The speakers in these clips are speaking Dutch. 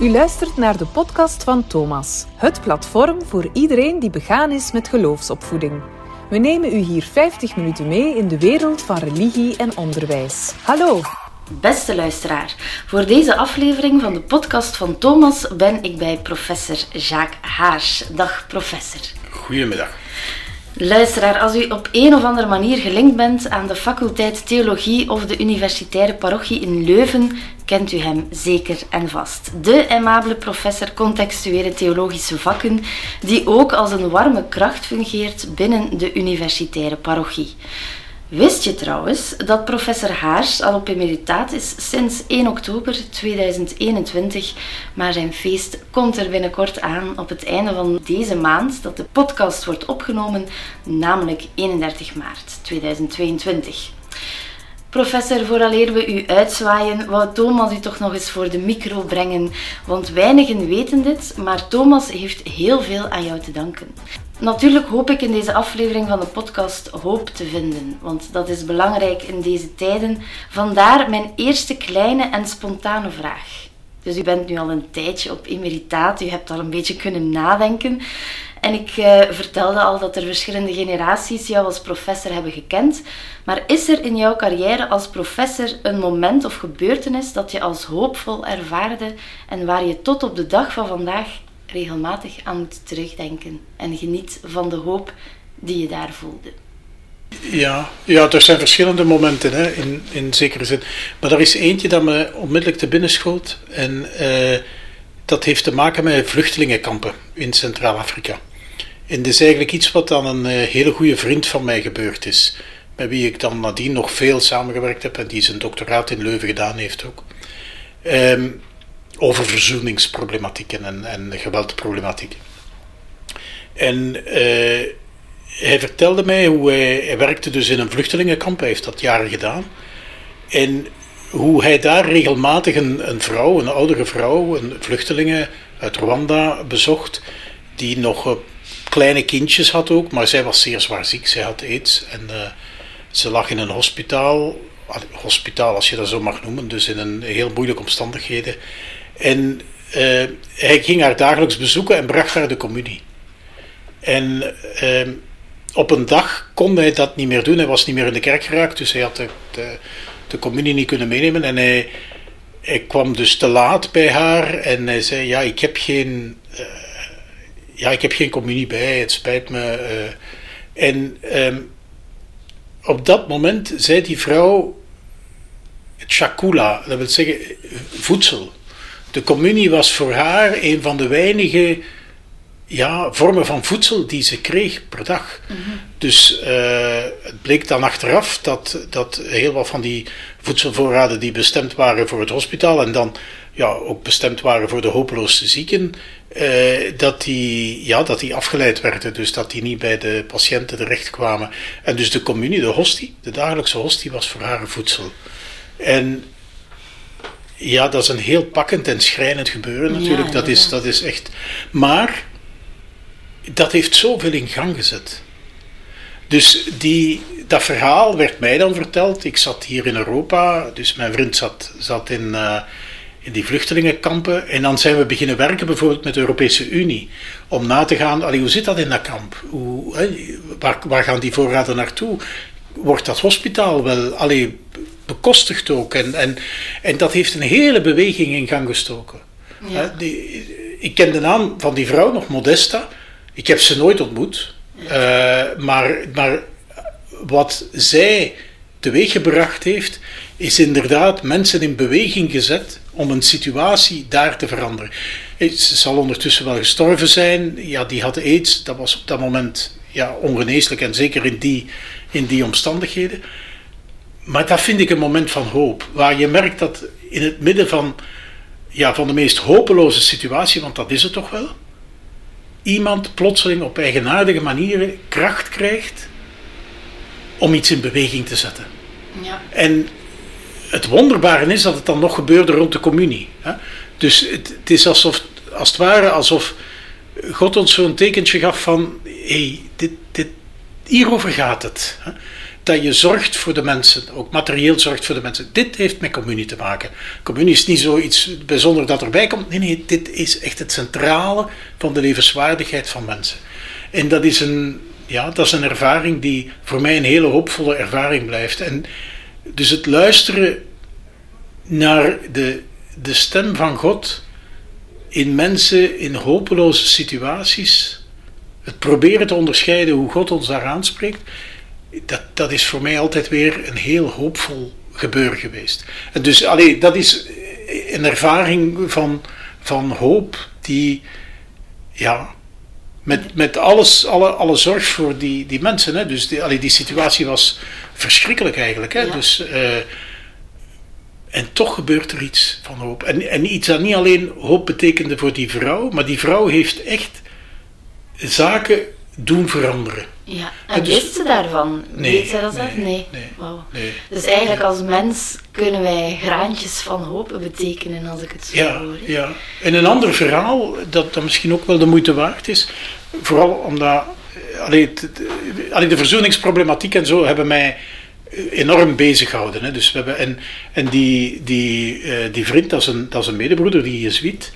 U luistert naar de podcast van Thomas, het platform voor iedereen die begaan is met geloofsopvoeding. We nemen u hier 50 minuten mee in de wereld van religie en onderwijs. Hallo! Beste luisteraar, voor deze aflevering van de podcast van Thomas ben ik bij professor Jacques Haars. Dag professor. Goedemiddag. Luisteraar, als u op een of andere manier gelinkt bent aan de faculteit Theologie of de Universitaire Parochie in Leuven, kent u hem zeker en vast. De aimabele professor contextuele theologische vakken, die ook als een warme kracht fungeert binnen de Universitaire Parochie. Wist je trouwens dat professor Haars al op emeritaat is sinds 1 oktober 2021, maar zijn feest komt er binnenkort aan op het einde van deze maand dat de podcast wordt opgenomen, namelijk 31 maart 2022. Professor, vooraleer we u uitzwaaien, wou Thomas u toch nog eens voor de micro brengen, want weinigen weten dit, maar Thomas heeft heel veel aan jou te danken. Natuurlijk hoop ik in deze aflevering van de podcast hoop te vinden, want dat is belangrijk in deze tijden. Vandaar mijn eerste kleine en spontane vraag. Dus u bent nu al een tijdje op emeritaat, u hebt al een beetje kunnen nadenken. En ik uh, vertelde al dat er verschillende generaties jou als professor hebben gekend. Maar is er in jouw carrière als professor een moment of gebeurtenis dat je als hoopvol ervaarde en waar je tot op de dag van vandaag regelmatig aan moet terugdenken en geniet van de hoop die je daar voelde. Ja, ja er zijn verschillende momenten hè, in, in zekere zin. Maar er is eentje dat me onmiddellijk te binnen schoot. En uh, dat heeft te maken met vluchtelingenkampen in Centraal-Afrika. En dat is eigenlijk iets wat dan een uh, hele goede vriend van mij gebeurd is. Met wie ik dan nadien nog veel samengewerkt heb en die zijn doctoraat in Leuven gedaan heeft ook. Um, over verzoeningsproblematieken en, en geweldproblematieken. En uh, hij vertelde mij hoe hij, hij, werkte dus in een vluchtelingenkamp, hij heeft dat jaren gedaan. En hoe hij daar regelmatig een, een vrouw, een oudere vrouw, een vluchtelingen uit Rwanda bezocht, die nog kleine kindjes had ook, maar zij was zeer zwaar ziek, zij had aids. En uh, ze lag in een hospitaal, hospitaal als je dat zo mag noemen, dus in een heel moeilijke omstandigheden. En uh, hij ging haar dagelijks bezoeken en bracht haar de communie. En uh, op een dag kon hij dat niet meer doen. Hij was niet meer in de kerk geraakt, dus hij had de, de, de communie niet kunnen meenemen. En hij, hij, kwam dus te laat bij haar en hij zei: Ja, ik heb geen, uh, ja, ik heb geen communie bij, het spijt me. en um, op dat moment zei die vrouw: Chakula, dat wil zeggen voedsel de communie was voor haar een van de weinige ja, vormen van voedsel die ze kreeg per dag. Mhm. Dus uh, het bleek dan achteraf dat, dat heel wat van die voedselvoorraden die bestemd waren voor het hospitaal en dan ja, ook bestemd waren voor de hopeloze zieken, uh, dat, die, ja, dat die afgeleid werden. Dus dat die niet bij de patiënten terechtkwamen. En dus de communie, de hostie, de dagelijkse hostie, was voor haar voedsel. En ja, dat is een heel pakkend en schrijnend gebeuren natuurlijk. dat, is, dat is echt. Maar dat heeft zoveel in gang gezet. Dus die, dat verhaal werd mij dan verteld. Ik zat hier in Europa, dus mijn vriend zat, zat in, uh, in die vluchtelingenkampen. En dan zijn we beginnen werken bijvoorbeeld met de Europese Unie. Om na te gaan, allee, hoe zit dat in dat kamp? Hoe, waar, waar gaan die voorraden naartoe? Wordt dat hospitaal wel allee, bekostigd ook. En, en, en dat heeft een hele beweging in gang gestoken. Ja. Die, ik ken de naam van die vrouw nog, Modesta. Ik heb ze nooit ontmoet. Uh, maar, maar wat zij teweeggebracht heeft, is inderdaad mensen in beweging gezet om een situatie daar te veranderen. Ze zal ondertussen wel gestorven zijn. Ja, die had aids. Dat was op dat moment ja, ongeneeslijk en zeker in die, in die omstandigheden. Maar dat vind ik een moment van hoop. Waar je merkt dat in het midden van, ja, van de meest hopeloze situatie, want dat is het toch wel, iemand plotseling op eigenaardige manieren kracht krijgt om iets in beweging te zetten. Ja. En het wonderbare is dat het dan nog gebeurde rond de communie. Hè? Dus het, is alsof, als het ware alsof God ons zo'n tekentje gaf van: hé, hey, dit, dit, hierover gaat het. Hè? dat je zorgt voor de mensen, ook materieel zorgt voor de mensen. Dit heeft met communie te maken. Communie is niet zoiets bijzonders dat erbij komt. Nee, nee, dit is echt het centrale van de levenswaardigheid van mensen. En dat is een, ja, dat is een ervaring die voor mij een hele hoopvolle ervaring blijft. En dus het luisteren naar de, de stem van God in mensen in hopeloze situaties, het proberen te onderscheiden hoe God ons daar aanspreekt, dat, dat is voor mij altijd weer een heel hoopvol gebeuren geweest. En dus allee, dat is een ervaring van, van hoop die, ja, met, met alles, alle, alle zorg voor die, die mensen. Hè. Dus die, die situatie was verschrikkelijk eigenlijk. Hè. Dus, uh, en toch gebeurt er iets van hoop. En, en iets dat niet alleen hoop betekende voor die vrouw, maar die vrouw heeft echt zaken doen veranderen. Ja, en dus, wist ze daarvan? Nee, Weet ze dat? Nee, nee. nee, Wow. nee. Dus eigenlijk als mens kunnen wij graantjes van hoop betekenen, als ik het zo Ja, hoor. ja. En een ander verhaal, dat, dat misschien ook wel de moeite waard is, vooral omdat eh, allee, de verzoeningsproblematiek en zo hebben mij enorm bezig gehouden. Hè. Dus we hebben, en en die, die, eh, die vriend, dat is een, dat medebroeder, die Jezuïet,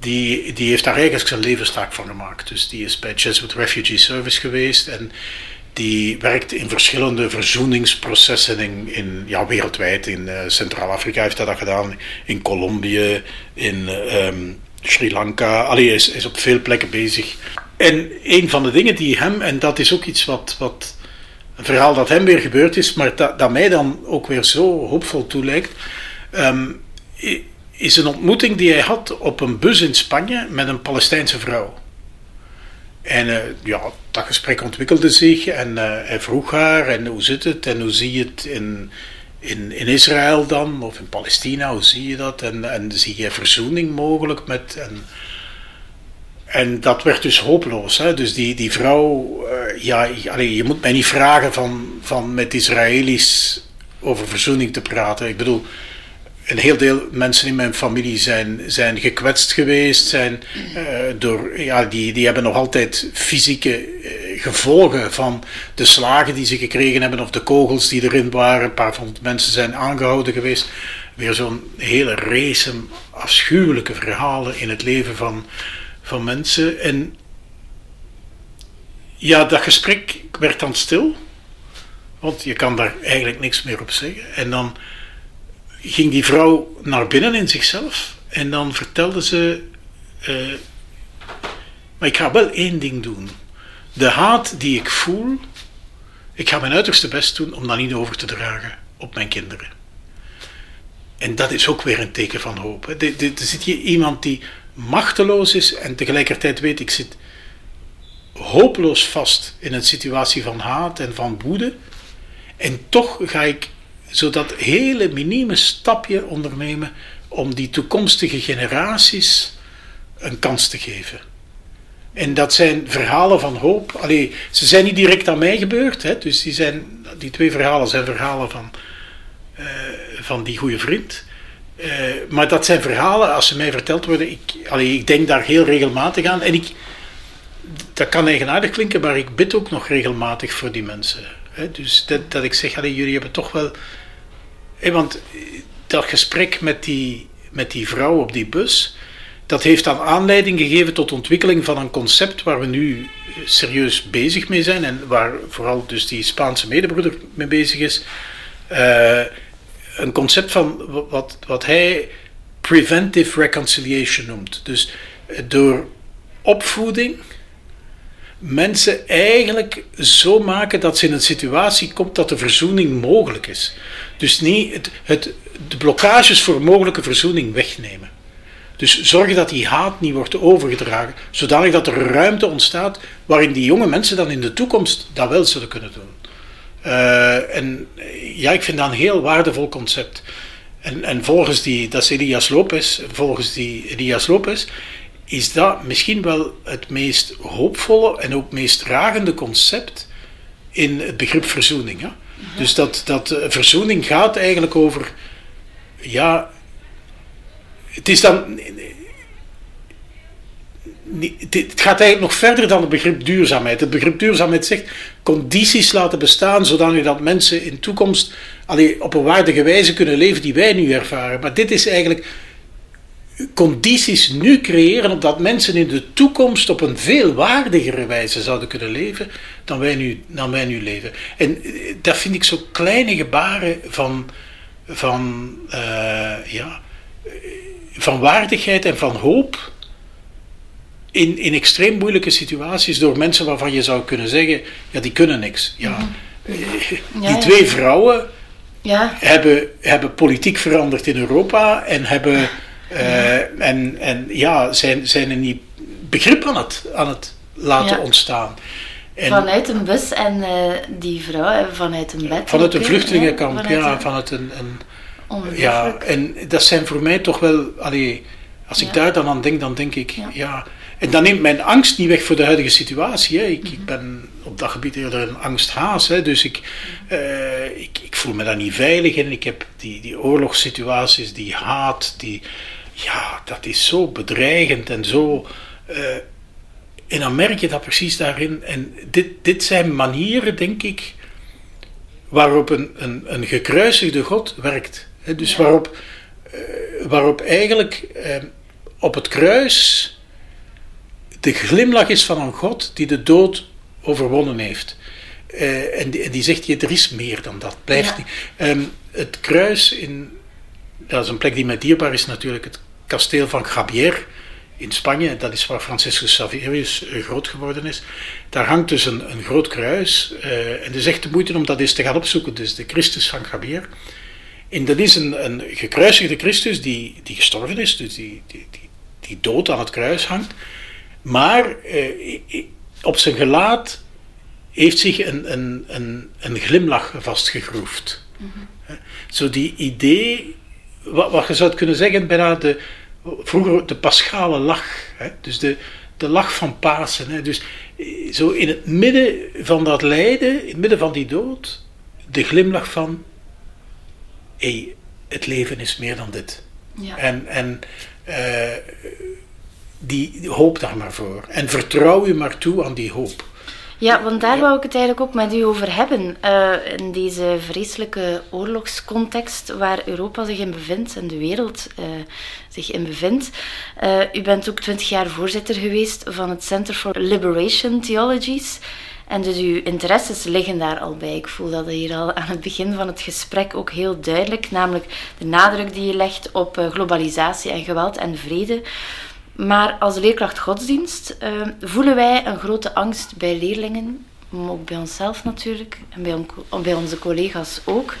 die, die heeft daar eigenlijk zijn levenstaak van gemaakt. Dus die is bij Jesuit Refugee Service geweest en die werkt in verschillende verzoeningsprocessen in, in, ja, wereldwijd. In eh, Centraal-Afrika heeft hij dat gedaan, in Colombia, in ehm, Sri Lanka. Allee, hij is, is op veel plekken bezig. En een van de dingen die hem, en dat is ook iets wat, wat een verhaal dat hem weer gebeurd is, maar dat, dat mij dan ook weer zo hoopvol toelijkt, ehm, is een ontmoeting die hij had op een bus in Spanje met een Palestijnse vrouw. En eh, ja, dat gesprek ontwikkelde zich en eh, hij vroeg haar en hoe zit het? En hoe zie je het in, in, in Israël dan? Of in Palestina, hoe zie je dat? En, en zie je verzoening mogelijk met... en dat werd dus hopeloos. Hè? Dus die, die vrouw, eh, ja, je- moet mij niet vragen van, van met Israëli's over verzoening te praten. Ik bedoel, een heel deel mensen in mijn familie zijn, zijn gekwetst geweest, zijn eh, door, ja, die, die hebben nog altijd fysieke eh, gevolgen van de slagen die ze gekregen hebben of de kogels die erin waren. Een paar van de mensen zijn aangehouden geweest. Weer zo'n hele race afschuwelijke verhalen in het leven van, van mensen. En ja, dat gesprek werd dan stil, want je kan daar eigenlijk niks meer op zeggen. En dan ging die vrouw naar binnen in zichzelf en dan vertelde ze: eh, Maar ik ga wel één ding doen. De haat die ik voel, ik ga mijn uiterste best doen om dat niet over te dragen op mijn kinderen. En dat is ook weer een teken van hoop. er zit hier iemand die machteloos is en tegelijkertijd weet ik zit hopeloos vast in een situatie van haat en van woede. En toch ga ik zo dat hele minieme stapje ondernemen om die toekomstige generaties een kans te geven. En dat zijn verhalen van hoop. Allee, ze zijn niet direct aan mij gebeurd. Hè, dus die, zijn, die twee verhalen zijn verhalen van, eh, van die goede vriend. Eh, maar dat zijn verhalen, als ze mij verteld worden, ik, ik denk daar heel regelmatig aan. En ik, dat kan eigenaardig klinken, maar ik bid ook nog regelmatig voor die mensen. Hè? Dus dat, dat ik zeg, jullie hebben toch wel... Want eh, dat gesprek met die, met die vrouw op die bus, dat heeft dan aanleiding gegeven tot ontwikkeling van een concept waar we nu eh, serieus bezig mee zijn en waar vooral dus die Spaanse medebroeder mee bezig is. Eh, een concept van wat, wat hij preventive reconciliation noemt. Dus door opvoeding mensen eigenlijk zo maken dat ze in een situatie komt dat de verzoening mogelijk is. Dus niet het, het, de blokkages voor mogelijke verzoening wegnemen. Dus zorgen dat die haat niet wordt overgedragen, zodanig dat er ruimte ontstaat waarin die jonge mensen dan in de toekomst dat wel zullen kunnen doen. Uh, en ja, ik vind dat een heel waardevol concept. En, en volgens die, dat is Elias Lopez, volgens die Elias Lopez, is dat misschien wel het meest hoopvolle en ook meest dragende concept in het begrip verzoening. Hè? Ja. Dus dat, dat uh, verzoening gaat eigenlijk over, ja, het is dan het gaat eigenlijk nog verder dan het begrip duurzaamheid. Het begrip duurzaamheid zegt condities laten bestaan zodanig dat mensen in toekomst allee, op een waardige wijze kunnen leven die wij nu ervaren. Maar dit is eigenlijk condities nu creëren opdat mensen in de toekomst op een veel waardigere wijze zouden kunnen leven dan wij nu, dan wij nu leven. En eh, dat vind ik zo kleine gebaren van, van, uh, ja, van waardigheid en van hoop in, in extreem moeilijke situaties door mensen waarvan je zou kunnen zeggen, ja, die kunnen niks. Ja, mhm. eh, die twee vrouwen ja. hebben, hebben politiek veranderd in Europa en hebben uh, en, en ja, zijn, zijn er niet begrip aan het, aan het laten ontstaan. En, vanuit een bus en uh, die vrouw vanuit een bed. Vanuit een vluchtelingenkamp, ja, vanuit een. een ja, en dat zijn voor mij toch wel. Allee, als ik daar dan aan denk, dan denk ik, ja. En dan neemt mijn angst niet weg voor de huidige situatie. Hè. Ik, ik ben op dat gebied eerder een angsthaas. Hè. Dus ik, uh, ik, ik voel me daar niet veilig in. Ik heb die, die oorlogssituaties, die haat, die, ja, dat is zo bedreigend en zo. Uh, en dan merk je dat precies daarin. En dit, dit zijn manieren, denk ik, waarop een, een, een gekruisigde God werkt. dus waarop, uh, waarop eigenlijk op het kruis de glimlach is van een God die de dood overwonnen heeft. en, die, en, die, zegt je, er is meer dan dat. Blijft niet. Um, het kruis in. Dat is een plek die mij dierbaar is natuurlijk. Het kasteel van Gabier in Spanje, dat is waar Franciscus Saverius eh, groot geworden is. Daar hangt dus een, een groot kruis. Uh, en het is echt de moeite om dat eens te gaan opzoeken. Dus de Christus van Gabier. En dat is een, een gekruisigde Christus die, die gestorven is, dus die, die, die, die dood aan het kruis hangt. Maar uh, op zijn gelaat heeft zich een, een, een, een glimlach vastgegroefd. Mm -hmm. Zo die idee, wat, wat je zou kunnen zeggen, bijna de, vroeger de paschale lach. Hè? Dus de, de lach van Pasen. Hè? Dus eh, zo in het midden van dat lijden, in het midden van die dood, de glimlach van: hé, het leven is meer dan dit. Ja. En, en uh, die hoop daar maar voor. En vertrouw je maar toe aan die hoop. Ja, want daar wou ik het eigenlijk ook met u over hebben. Uh, in deze vreselijke oorlogscontext waar Europa zich in bevindt en de wereld uh, zich in bevindt. Uh, u bent ook twintig jaar voorzitter geweest van het Center for Liberation Theologies. En dus uw interesses liggen daar al bij. Ik voel dat hier al aan het begin van het gesprek ook heel duidelijk. Namelijk de nadruk die je legt op globalisatie en geweld en vrede. Maar als leerkracht godsdienst uh, voelen wij een grote angst bij leerlingen, ook bij onszelf natuurlijk en bij onze collega's ook.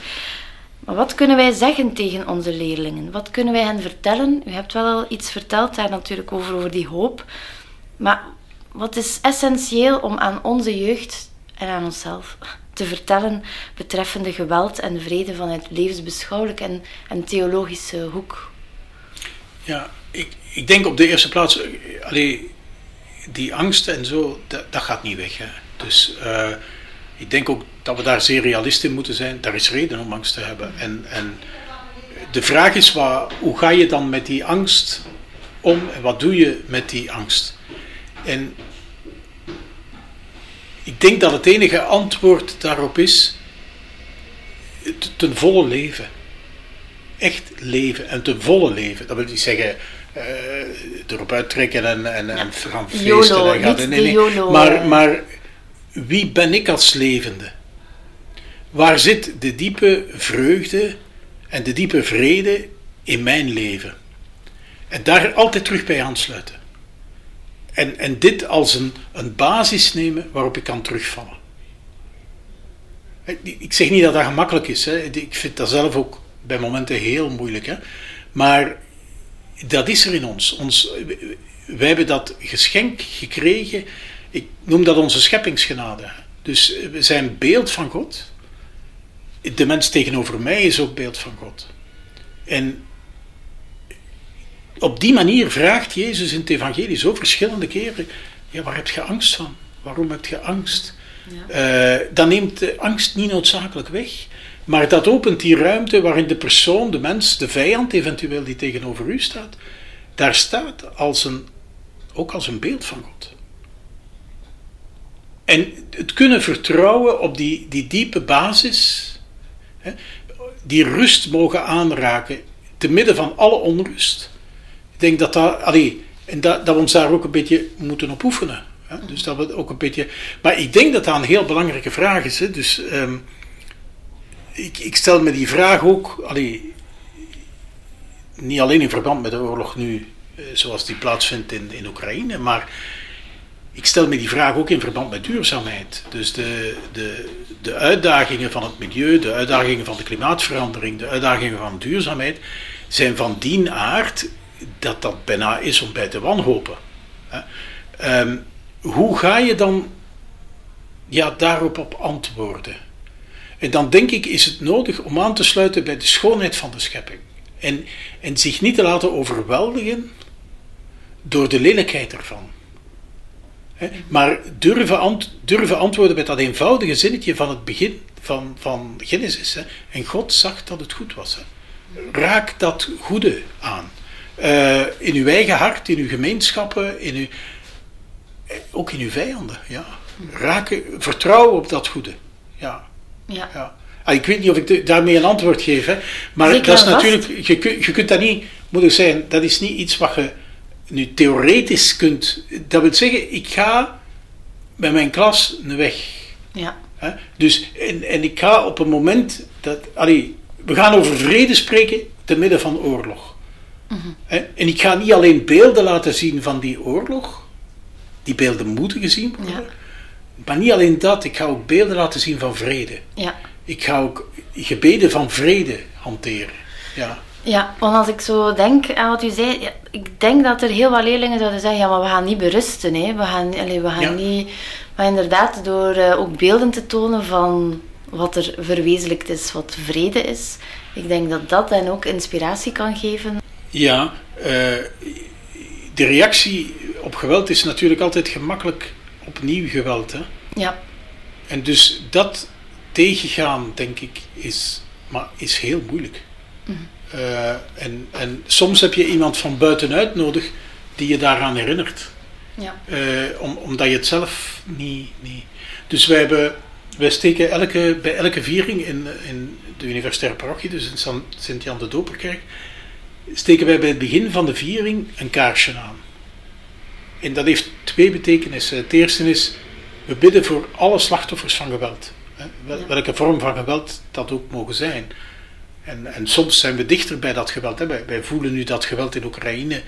Maar wat kunnen wij zeggen tegen onze leerlingen? Wat kunnen wij hen vertellen? U hebt wel al iets verteld daar natuurlijk over, over die hoop. Maar wat is essentieel om aan onze jeugd en aan onszelf te vertellen betreffende geweld en vrede vanuit levensbeschouwelijk en, en theologische hoek? Ja, ik, ik denk op de eerste plaats, eh, allee, die angst en zo, dat, dat gaat niet weg. Hè. Dus uh, ik denk ook dat we daar zeer realist in moeten zijn. Daar is reden om angst te hebben. En, en de vraag is, wat, hoe ga je dan met die angst om en wat doe je met die angst? En ik denk dat het enige antwoord daarop is ten volle leven. Echt leven en ten volle leven. Dat wil niet zeggen erop uittrekken en, en, en gaan feesten. YOLO, en gaan, nee, nee. YOLO, maar, eh. maar wie ben ik als levende? Waar zit de diepe vreugde en de diepe vrede in mijn leven? En daar altijd terug bij aansluiten. En, en dit als een, een basis nemen waarop ik kan terugvallen. Ik zeg niet dat dat gemakkelijk is. Hè. Ik vind dat zelf ook bij momenten heel moeilijk. Hè. Maar dat is er in ons. ons. Wij hebben dat geschenk gekregen. Ik noem dat onze scheppingsgenade. Dus we zijn beeld van God. De mens tegenover mij is ook beeld van God. En op die manier vraagt Jezus in het evangelie zo verschillende keren: ja, waar heb je angst van? Waarom heb je angst? Ja. Uh, dan neemt de angst niet noodzakelijk weg. Maar dat opent die ruimte waarin de persoon, de mens, de vijand eventueel die tegenover u staat, daar staat als een ook als een beeld van God. En het kunnen vertrouwen op die, die diepe basis, hè, die rust mogen aanraken, te midden van alle onrust. Ik denk dat dat, allee, en dat, dat we ons daar ook een beetje moeten op oefenen. Hè? Dus dat we ook een beetje, maar ik denk dat dat een heel belangrijke vraag is. Dus ehm, ik, ik stel me die vraag ook, niet alleen in verband met de oorlog nu, eh, zoals die plaatsvindt in, in Oekraïne, maar ik stel me die vraag ook in verband met duurzaamheid. Dus de, de, de uitdagingen van het milieu, de uitdagingen van de klimaatverandering, de uitdagingen van duurzaamheid, zijn van die aard dat dat bijna is om bij te wanhopen. Ehm, hoe ga je dan ja, daarop op antwoorden? En dan denk ik is het nodig om aan te sluiten bij de schoonheid van de schepping. En, en zich niet te laten overweldigen door de lelijkheid ervan. Maar durven, ant, durven antwoorden met dat eenvoudige zinnetje van het begin van, van Genesis. En God zag dat het goed was. Raak dat goede aan. Uh, in uw eigen hart, in uw gemeenschappen, in uw, ook in uw vijanden. Ja. Raken, vertrouwen op dat goede. Ja. Ja. ja. Ah, ik weet niet of ik daarmee een antwoord geef, hè. maar Zeker dat is natuurlijk, je, je kunt dat niet, moet ik zeggen, dat is niet iets wat je nu theoretisch kunt. Dat wil zeggen, ik ga met mijn klas een weg. Ja. Hè? Dus, en, en ik ga op een moment dat. Allee, we gaan over vrede spreken te midden van oorlog. Hè? En ik ga niet alleen beelden laten zien van die oorlog, die beelden moeten gezien worden, Ja. Maar niet alleen dat, ik ga ook beelden laten zien van vrede. Ja. Ik ga ook gebeden van vrede hanteren. Ja. Ja, want als ik zo denk aan wat u zei, ja, ik denk dat er heel wat leerlingen zouden zeggen, ja, maar we gaan niet berusten, hè. We gaan, allee, we gaan Ja. niet... Maar inderdaad, door eh, ook beelden te tonen van wat er verwezenlijkt is, wat vrede is, ik denk dat dat dan ook inspiratie kan geven. Ja, eh, de reactie op geweld is natuurlijk altijd gemakkelijk opnieuw geweld. Hè? Ja, En dus dat tegengaan, denk ik, is, maar is heel moeilijk. Eh, en, en soms heb je iemand van buitenuit nodig die je daaraan herinnert. ja, Eh, om, omdat je het zelf niet. niet. Dus wij, hebben, wij steken elke, bij elke viering in, in de universitaire parochie, dus in Sint-Jan de Doperkerk, steken wij bij het begin van de viering een kaarsje aan. En dat heeft twee betekenissen. Het eerste is, we bidden voor alle slachtoffers van geweld. Welke vorm van geweld dat ook mogen zijn. En, en soms zijn we dichter bij dat geweld. Hè. Wij, wij voelen nu dat geweld in Oekraïne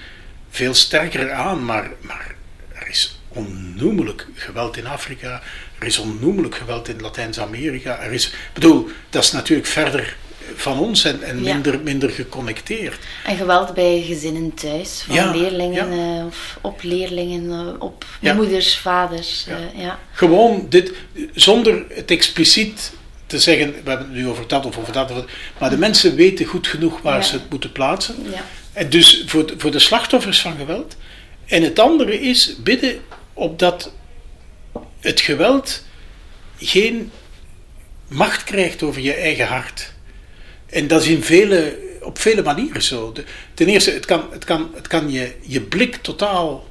veel sterker aan, maar, maar er is onnoemelijk geweld in Afrika, er is onnoemelijk geweld in Latijns-Amerika. Er is, ik bedoel, dat is natuurlijk verder van ons en, en Ja. minder, minder geconnecteerd. en geweld bij gezinnen thuis, van Ja, leerlingen ja. eh, of op leerlingen, eh, op moeders, vaders. Eh, ja. Gewoon dit, zonder het expliciet te zeggen, we hebben het nu over dat of over dat, maar de mensen weten goed genoeg waar ze het moeten plaatsen. Ja. En dus voor de, voor de slachtoffers van geweld. En het andere is bidden op dat het geweld geen macht krijgt over je eigen hart. En dat is in vele, op vele manieren zo. De- ten eerste, het kan, het kan, het kan je, je blik totaal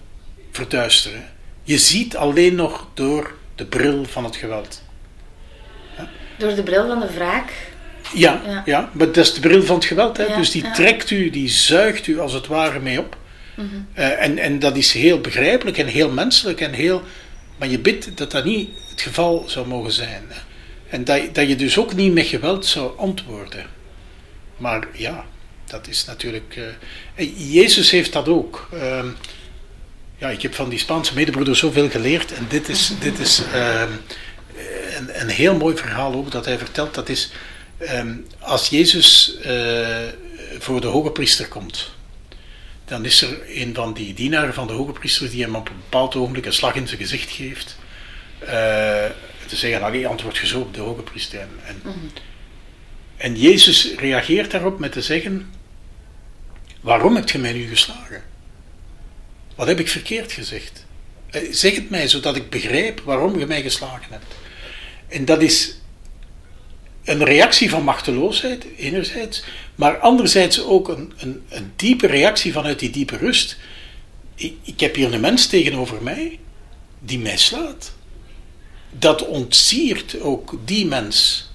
verduisteren. Je ziet alleen nog door de bril van het geweld. Door de bril van de wraak. Ja, Ja. ja. maar dat is de bril van het geweld. Hè? Ja, dus die ja. trekt u, die zuigt u als het ware mee op. Mhm. Eh, en, en dat is heel begrijpelijk en heel menselijk en heel. Maar je bidt dat dat niet het geval zou mogen zijn. Hè? En dat, dat je dus ook niet met geweld zou antwoorden. Maar ja, dat is natuurlijk. eh, Jezus heeft dat ook. Ehm, ja, ik heb van die Spaanse medebroeder zoveel geleerd. En dit is, dit is ehm, een, een heel mooi verhaal ook dat hij vertelt. Dat is ehm, als Jezus eh, voor de hoge priester komt. Dan is er een van die dienaren van de hoge priester die hem op een bepaald ogenblik een slag in zijn gezicht geeft. Eh, te zeggen, antwoord je zo op de hoge priester. En, en, en Jezus reageert daarop met te zeggen, waarom hebt je mij nu geslagen? Wat heb ik verkeerd gezegd? Eh, Zeg het mij, zodat ik begrijp waarom je mij geslagen hebt. En dat is een reactie van machteloosheid, enerzijds, maar anderzijds ook een, een, een diepe reactie vanuit die diepe rust. ik, ik heb hier een mens tegenover mij die mij slaat. Dat ontsiert ook die mens.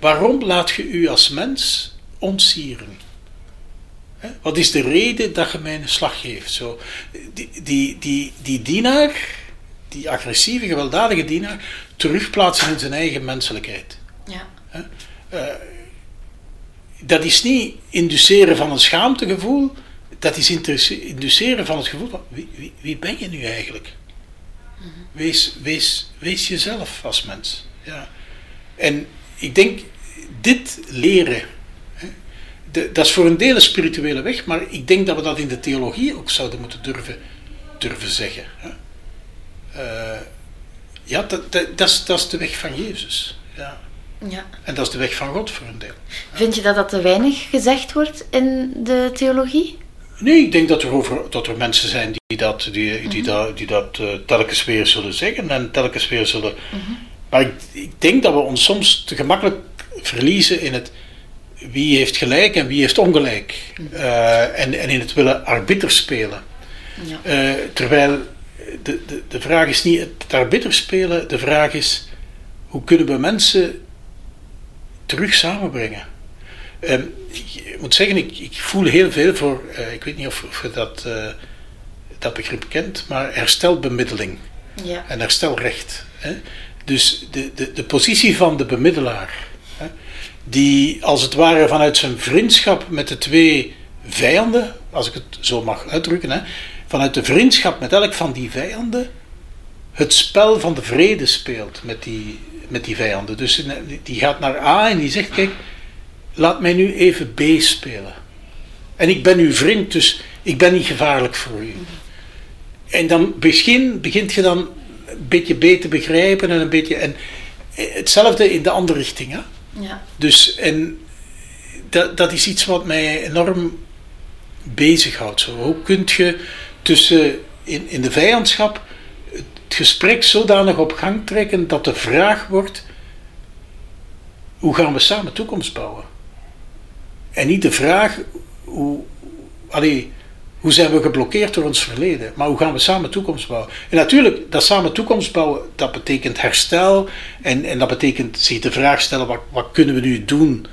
Waarom laat je u als mens ontsieren? Wat is de reden dat je mij een slag geeft? Zo, die, die, die, die dienaar, die agressieve, gewelddadige dienaar, terugplaatsen in zijn eigen menselijkheid. Ja. Uh, dat is niet induceren van een schaamtegevoel, dat is induceren van het gevoel van wie, wie, wie ben je nu eigenlijk? Wees, wees, wees jezelf als mens. Ja. En ik denk, dit leren, hè, de, dat is voor een deel een spirituele weg, maar ik denk dat we dat in de theologie ook zouden moeten durven, durven zeggen. Hè. Uh, ja, dat, dat, dat, is, dat is de weg van Jezus. Ja. Ja. En dat is de weg van God voor een deel. Vind je dat dat te weinig gezegd wordt in de theologie? Nee, ik denk dat er, over, dat er mensen zijn die dat, die, die, dat, die dat uh, telkens weer zullen zeggen en telkens weer zullen. Maar ik, ik, denk dat we ons soms te gemakkelijk verliezen in het wie heeft gelijk en wie heeft ongelijk. Uh, en, en in het willen arbiter spelen. Ja. Uh, terwijl de, de, de vraag is niet het arbiter spelen, de vraag is hoe kunnen we mensen terug samenbrengen. Um, ik moet zeggen, ik, ik, voel heel veel voor, uh, ik weet niet of, of je dat, dat begrip kent, maar herstelbemiddeling ja. en herstelrecht. Hè? Dus de, de, de positie van de bemiddelaar, hè? die als het ware vanuit zijn vriendschap met de twee vijanden, als ik het zo mag uitdrukken, hè? vanuit de vriendschap met elk van die vijanden, het spel van de vrede speelt met die, met die vijanden. Dus die gaat naar A en die zegt: Kijk, laat mij nu even B spelen. En ik ben uw vriend, dus ik ben niet gevaarlijk voor u. En dan begin, begint je dan beetje B te begrijpen en een beetje. En hetzelfde in de andere richting. Hè? Ja. Dus en dat, dat is iets wat mij enorm bezighoudt. Zo. Hoe kun je tussen in, in de vijandschap het gesprek zodanig op gang trekken dat de vraag wordt: hoe gaan we samen toekomst bouwen? En niet de vraag hoe, allee, hoe zijn we geblokkeerd door ons verleden, maar hoe gaan we samen toekomst bouwen? En natuurlijk, dat samen toekomst bouwen, dat betekent herstel en, en dat betekent zich de vraag stellen: wat, wat kunnen we nu doen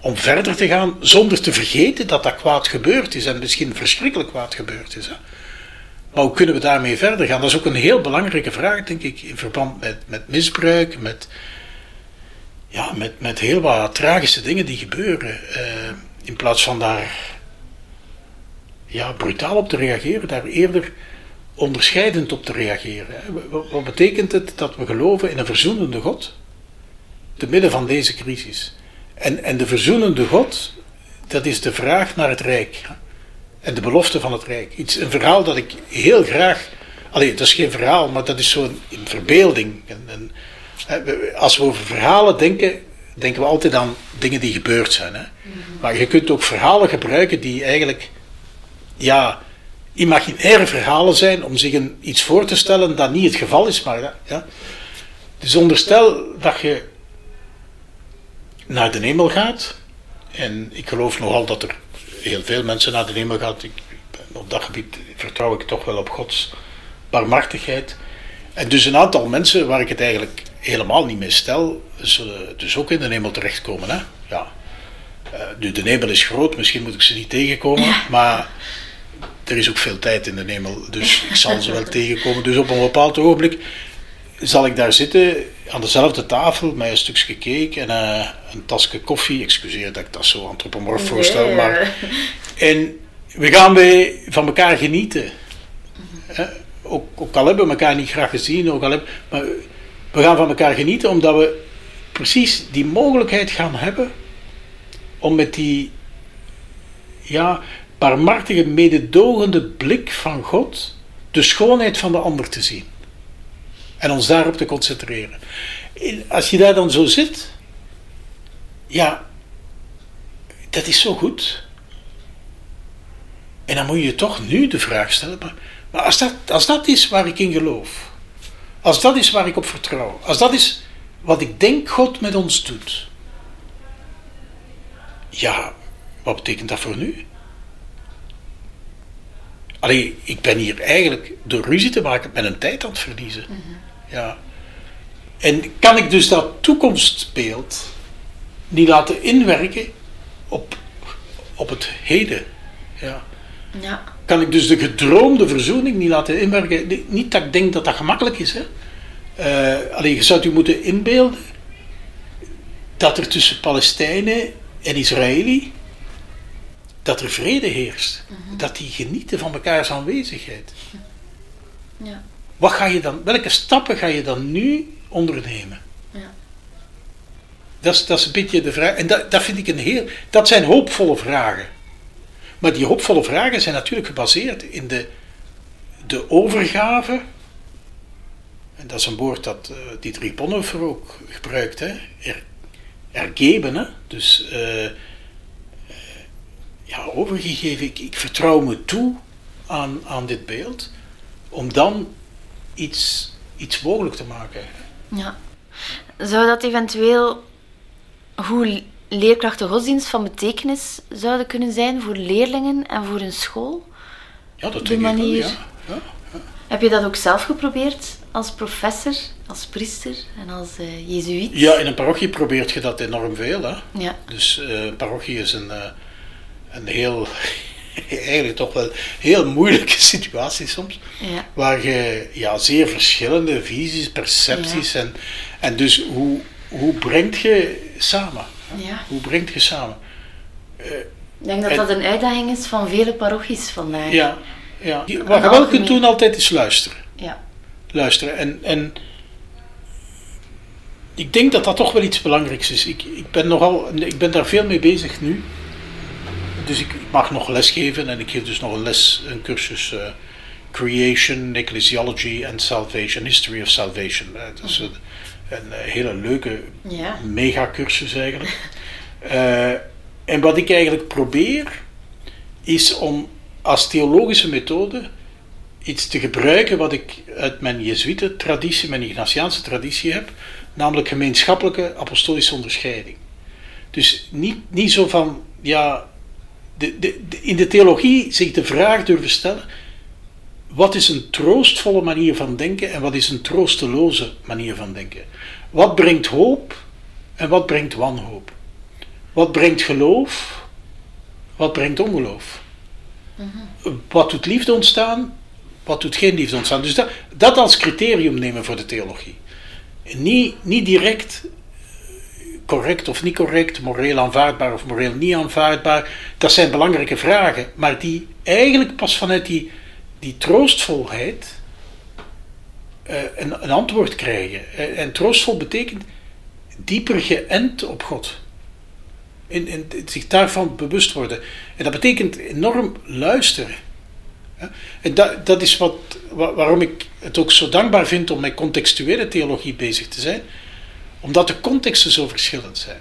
om verder te gaan, zonder te vergeten dat dat kwaad gebeurd is en misschien verschrikkelijk kwaad gebeurd is. Hè? Maar hoe kunnen we daarmee verder gaan? Dat is ook een heel belangrijke vraag, denk ik, in verband met, met misbruik, met, ja, met, met heel wat tragische dingen die gebeuren. Uh, in plaats van daar ja, brutaal op te reageren, daar eerder onderscheidend op te reageren. Wat, betekent het dat we geloven in een verzoenende God? Te midden van deze crisis. En, en de verzoenende God, dat is de vraag naar het Rijk en de belofte van het Rijk. Iets, een verhaal dat ik heel graag. Allee, dat is geen verhaal, maar dat is zo'n verbeelding. En, en, als we over verhalen denken, denken we altijd aan dingen die gebeurd zijn. Hè? Maar je kunt ook verhalen gebruiken die eigenlijk. Ja, imaginaire verhalen zijn om zich een, iets voor te stellen dat niet het geval is. Maar, ja. Dus onderstel dat je naar de hemel gaat. En ik geloof nogal dat er heel veel mensen naar de hemel gaat. Ik, op dat gebied vertrouw ik toch wel op Gods barmhartigheid. En dus een aantal mensen waar ik het eigenlijk helemaal niet mee stel, zullen dus ook in de hemel terechtkomen. Hè? Ja. Uh, nu, de hemel is groot, misschien moet ik ze niet tegenkomen, ja. maar er is ook veel tijd in de hemel, dus ik zal ze wel tegenkomen. Dus op een bepaald ogenblik zal ik daar zitten aan dezelfde tafel met een stukje cake en uh, een tasje koffie. Excuseer dat ik dat zo antropomorf voorstel, maar. En we gaan bij van elkaar genieten. Ook, ook, al hebben we elkaar niet graag gezien, ook al hebben, maar we gaan van elkaar genieten omdat we precies die mogelijkheid gaan hebben om met die ja, barmhartige, mededogende blik van God de schoonheid van de ander te zien. En ons daarop te concentreren. Als je daar dan zo zit, ja, dat is zo goed. En dan moet je toch nu de vraag stellen, maar, maar als, dat, als dat is waar ik in geloof, als dat is waar ik op vertrouw, als dat is wat ik denk God met ons doet, ja, wat betekent dat voor nu? Allee, ik ben hier eigenlijk door ruzie te maken met een tijd aan het verliezen. Ja. En kan ik dus dat toekomstbeeld niet laten inwerken op, op het heden? Ja. Ja. Kan ik dus de gedroomde verzoening niet laten inwerken? Niet- dat ik denk dat dat gemakkelijk is. Hè? Eh, alleen je zou je moeten inbeelden dat er tussen Palestijnen en Israëli dat er vrede heerst. Dat die genieten van mekaars aanwezigheid. Ja. Wat ga je dan, welke stappen ga je dan nu ondernemen? Ja. Dat is, dat is een beetje de vraag. En dat, dat vind ik een heel. Dat zijn hoopvolle vragen. Maar die hoopvolle vragen zijn natuurlijk gebaseerd in de, de overgave. En dat is een woord dat eh Dietrich Bonhoeffer ook gebruikt. Hè? Er, ergeben, hè? Dus eh, ja, overgegeven. Ik, ik vertrouw me toe aan, aan dit beeld. Om dan iets, iets mogelijk te maken. Ja. Zou dat eventueel hoe leerkrachten godsdienst van betekenis zouden kunnen zijn voor leerlingen en voor een school? Ja, dat De wel, manier- ja. ja. Heb je dat ook zelf geprobeerd als professor, als priester en als eh jezuïet? Ja, in een parochie probeert je dat enorm veel. Hè? Ja. Dus een parochie is een, eh, een heel, eigenlijk toch wel heel moeilijke situatie soms. Ja. Waar je ja, zeer verschillende visies, percepties en, en dus hoe, hoe brengt je samen? Ja. Hoe brengt je samen? Ik denk dat En- dat een uitdaging is van vele parochies vandaag. Ja, ja. Wat je wel kunt doen altijd is luisteren. Ja. luisteren. En, en ik denk dat dat toch wel iets belangrijks is. Ik, ik, ben, nogal, ik ben daar veel mee bezig nu. Dus ik, ik mag nog lesgeven en ik geef dus nog een les, een cursus eh, Creation, Ecclesiology and Salvation, History of Salvation. Eh, dat is een, een eh, hele leuke Ja. megacursus eigenlijk. En wat ik eigenlijk probeer, is om als theologische methode iets te gebruiken wat ik uit mijn Jezuïte traditie, mijn Ignatiaanse traditie heb, namelijk gemeenschappelijke apostolische onderscheiding. Dus niet, niet zo van, ja, de, de, de- in de theologie zich de vraag durven stellen, wat is een troostvolle manier van denken en wat is een troosteloze manier van denken? Wat brengt hoop en wat brengt wanhoop? Wat brengt geloof? Wat brengt ongeloof? Wat doet liefde ontstaan? Wat doet geen liefde ontstaan? Dus dat, dat als criterium nemen voor de theologie. Niet, niet direct correct of niet correct, moreel aanvaardbaar of moreel niet aanvaardbaar. Dat zijn belangrijke vragen, maar die eigenlijk pas vanuit die, troostvolheid eh, een, een antwoord krijgen. Eh, En troostvol betekent dieper geënt op God. Zich daarvan bewust worden. En dat betekent enorm luisteren. En dat, dat is wat, wa- waarom ik het ook zo dankbaar vind om met contextuele theologie bezig te zijn. Omdat de contexten zo verschillend zijn.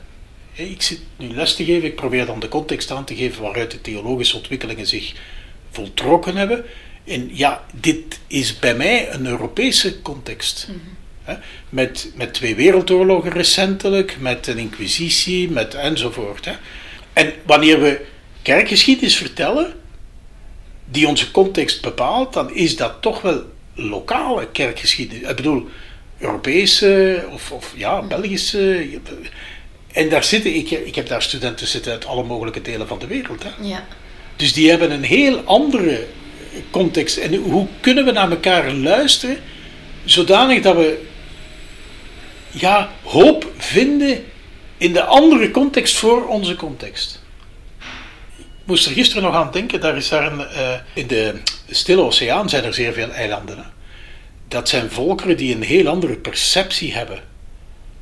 Ik zit nu les te geven, ik probeer dan de context aan te geven waaruit de theologische ontwikkelingen zich voltrokken hebben. En ja, dit is bij mij een Europese context. Hè, Met, met twee wereldoorlogen recentelijk, met een inquisitie, met enzovoort. En wanneer we kerkgeschiedenis vertellen, die onze context bepaalt, dan is dat toch wel lokale kerkgeschiedenis. Ik bedoel, Europese of, of ja, Belgische. En daar zitten, ik, ik heb daar studenten zitten uit alle mogelijke delen van de wereld. Hè. Ja. Dus die hebben een heel andere context. En hoe kunnen we naar elkaar luisteren, zodanig dat we ja, hoop vinden in de andere context voor onze context. Ik moest er gisteren nog aan denken, daar is daar een, eh, in de Stille Oceaan zijn er zeer veel eilanden. Hè. Dat zijn volkeren die een heel andere perceptie hebben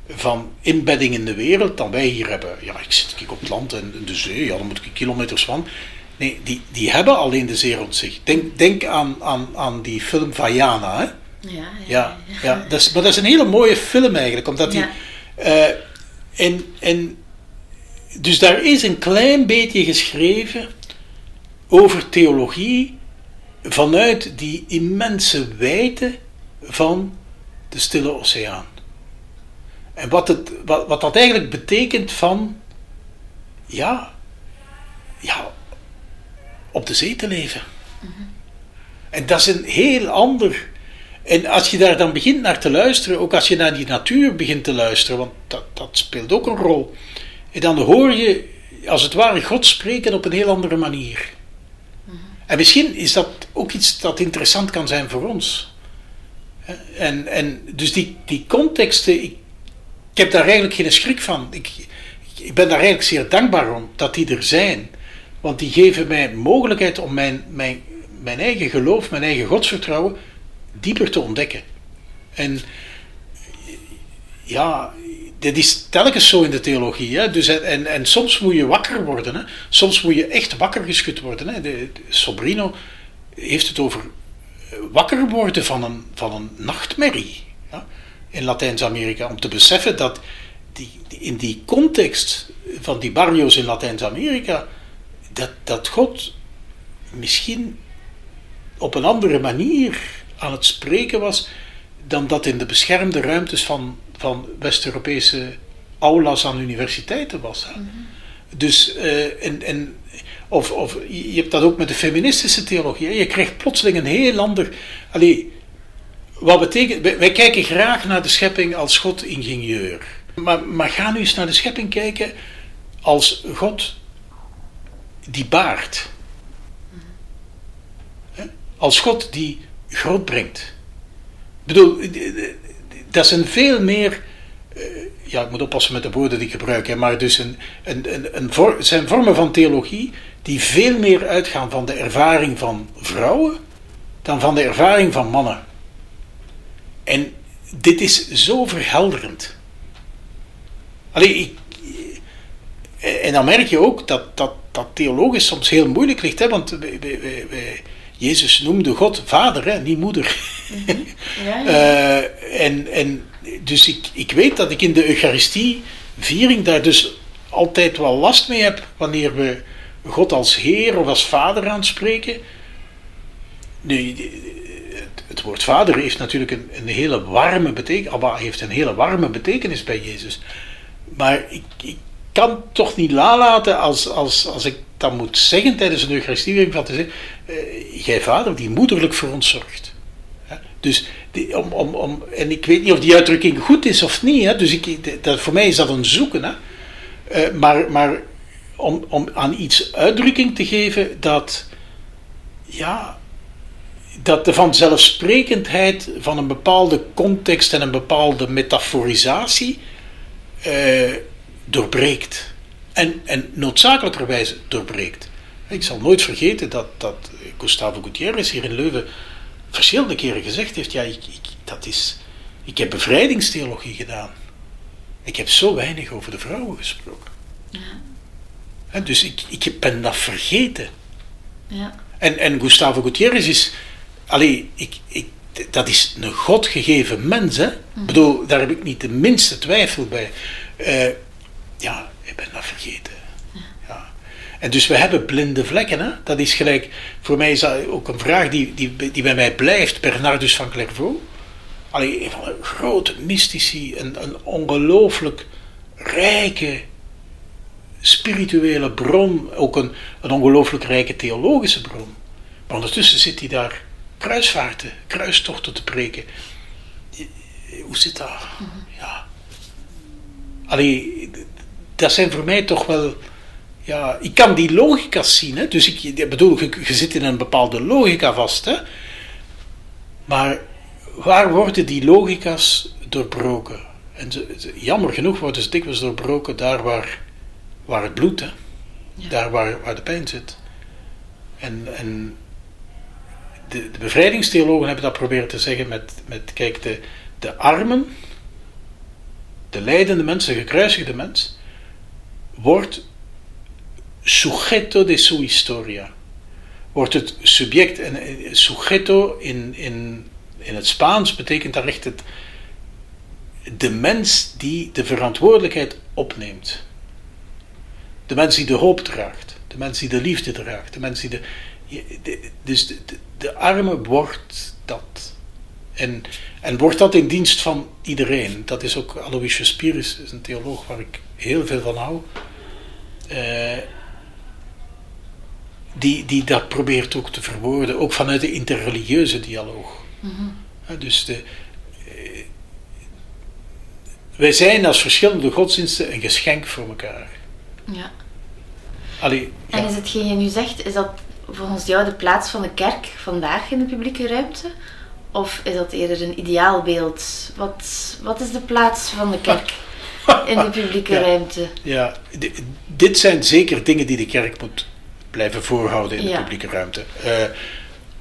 van inbedding in de wereld dan wij hier hebben. Ja, ik zit kijk op het land en de zee, ja, dan moet ik kilometers van. Nee, die, die hebben alleen de zee rond zich. Denk, denk aan, aan, aan die film Vaiana, hè? Ja, ja, Ja, ja dat is, maar dat is een hele mooie film eigenlijk, omdat die... Eh, en, en, dus daar is een klein beetje geschreven over theologie vanuit die immense wijte van de Stille Oceaan. En wat, het, wat, wat dat eigenlijk betekent van, ja, ja, op de zee te leven. En dat is een heel ander. En als je daar dan begint naar te luisteren, ook als je naar die natuur begint te luisteren, want dat, dat speelt ook een rol. En dan hoor je, als het ware, God spreken op een heel andere manier. En misschien is dat ook iets dat interessant kan zijn voor ons. En, en dus die, die contexten, ik, heb daar eigenlijk geen schrik van. Ik, ik ben daar eigenlijk zeer dankbaar om dat die er zijn. Want die geven mij mogelijkheid om mijn, mijn, mijn eigen geloof, mijn eigen godsvertrouwen dieper te ontdekken. En ja, dit is telkens zo in de theologie. Hè? Dus, en, en soms moet je wakker worden. Hè? Soms moet je echt wakker geschud worden. Hè? De, Sobrino heeft het over wakker worden van een, van een nachtmerrie in Latijns-Amerika. Om te beseffen dat die, in die context van die barrios in Latijns-Amerika, dat, dat God misschien op een andere manier aan het spreken was dan dat in de beschermde ruimtes van, van West-Europese aulas aan universiteiten was. Mhm. Dus, uh, en, en, of, of je hebt dat ook met de feministische theologie. Je krijgt plotseling een heel ander. Allee, wat betekent. Wij, kijken graag naar de schepping als God-ingenieur. Maar, maar ga nu eens naar de schepping kijken als God die baart. Als God die groot brengt. Ik bedoel, dat zijn veel meer. Eh, ja, ik moet oppassen met de woorden die ik gebruik, hè, maar dus een, een, een, een zijn vormen van theologie die veel meer uitgaan van de ervaring van vrouwen dan van de ervaring van mannen. En dit is zo verhelderend. Allee, ik, en dan merk je ook dat, dat, dat theologisch soms heel moeilijk ligt, hè, want Jezus noemde God vader, hè, niet moeder. Mhm. Ja, ja. uh, en, en dus ik, ik weet dat ik in de Eucharistie-viering daar dus altijd wel last mee heb wanneer we God als Heer of als Vader aanspreken. Nu, het woord vader heeft natuurlijk een, een hele warme betekenis. Abba heeft een hele warme betekenis bij Jezus. Maar ik, ik kan toch niet nalaten als, als, als ik dat moet zeggen tijdens een Eucharistieviering van te zeggen, jij vader die moederlijk voor ons zorgt. Dus die, om, om, om, en ik weet niet of die uitdrukking goed is of niet, hè? dus ik, dat, voor mij is dat een zoeken. Hè? Uh, maar maar om, om aan iets uitdrukking te geven dat, ja, dat de vanzelfsprekendheid van een bepaalde context en een bepaalde metaforisatie uh, doorbreekt. En, en noodzakelijkerwijze doorbreekt. Ik zal nooit vergeten dat, dat Gustavo Gutierrez hier in Leuven verschillende keren gezegd heeft: ja, ik, ik, dat is, ik heb bevrijdingstheologie gedaan. Ik heb zo weinig over de vrouwen gesproken. Ja. dus ik, ik ben dat vergeten. Ja. En, en Gustavo Gutierrez is. Allee, ik, ik, dat is een godgegeven mens. Hè? Mm. bedoel, daar heb ik niet de minste twijfel bij. Uh, ja, ik ben dat vergeten. En dus we hebben blinde vlekken. Hè? Dat is gelijk, voor mij is dat ook een vraag die, die, die bij mij blijft. Bernardus van Clairvaux. Allee, een van de grote mystici, een, een ongelooflijk rijke spirituele bron, ook een, een ongelooflijk rijke theologische bron. Maar ondertussen zit hij daar kruisvaarten, kruistochten te preken. Hoe zit dat? Mhm. Ja. Allee, dat zijn voor mij toch wel. Ja, ik kan die logica's zien. Hè? Dus ik, bedoel, je, je zit in een bepaalde logica vast. Hè? Maar waar worden die logica's doorbroken? En jammer genoeg worden ze dikwijls doorbroken daar waar, waar het bloed, hè? daar waar, waar de pijn zit. En, en de, de bevrijdingstheologen hebben dat proberen te zeggen met, met kijk, de, de armen, de leidende mens, de gekruisigde mens, wordt sujeto de su historia. Wordt het subject, en eh, sujeto in, in, in het Spaans betekent daar echt het, de mens die de verantwoordelijkheid opneemt. De mens die de hoop draagt, de mens die de liefde draagt, de mens die de. dus de, de, arme wordt dat. En, en wordt dat in dienst van iedereen. Dat is ook Aloysius Spirus, is een theoloog waar ik heel veel van hou. Uh, die, die dat probeert ook te verwoorden, ook vanuit de interreligieuze dialoog. Ja, dus de, eh, wij zijn als verschillende godsdiensten een geschenk voor elkaar. Ja. Allee, ja. En is hetgeen je nu zegt, is dat volgens jou de plaats van de kerk vandaag in de publieke ruimte? Of is dat eerder een ideaalbeeld? Wat, wat is de plaats van de kerk in de publieke Ja. ruimte? Ja, di- dit zijn zeker dingen die de kerk moet blijven voorhouden in de publieke ruimte. Eh,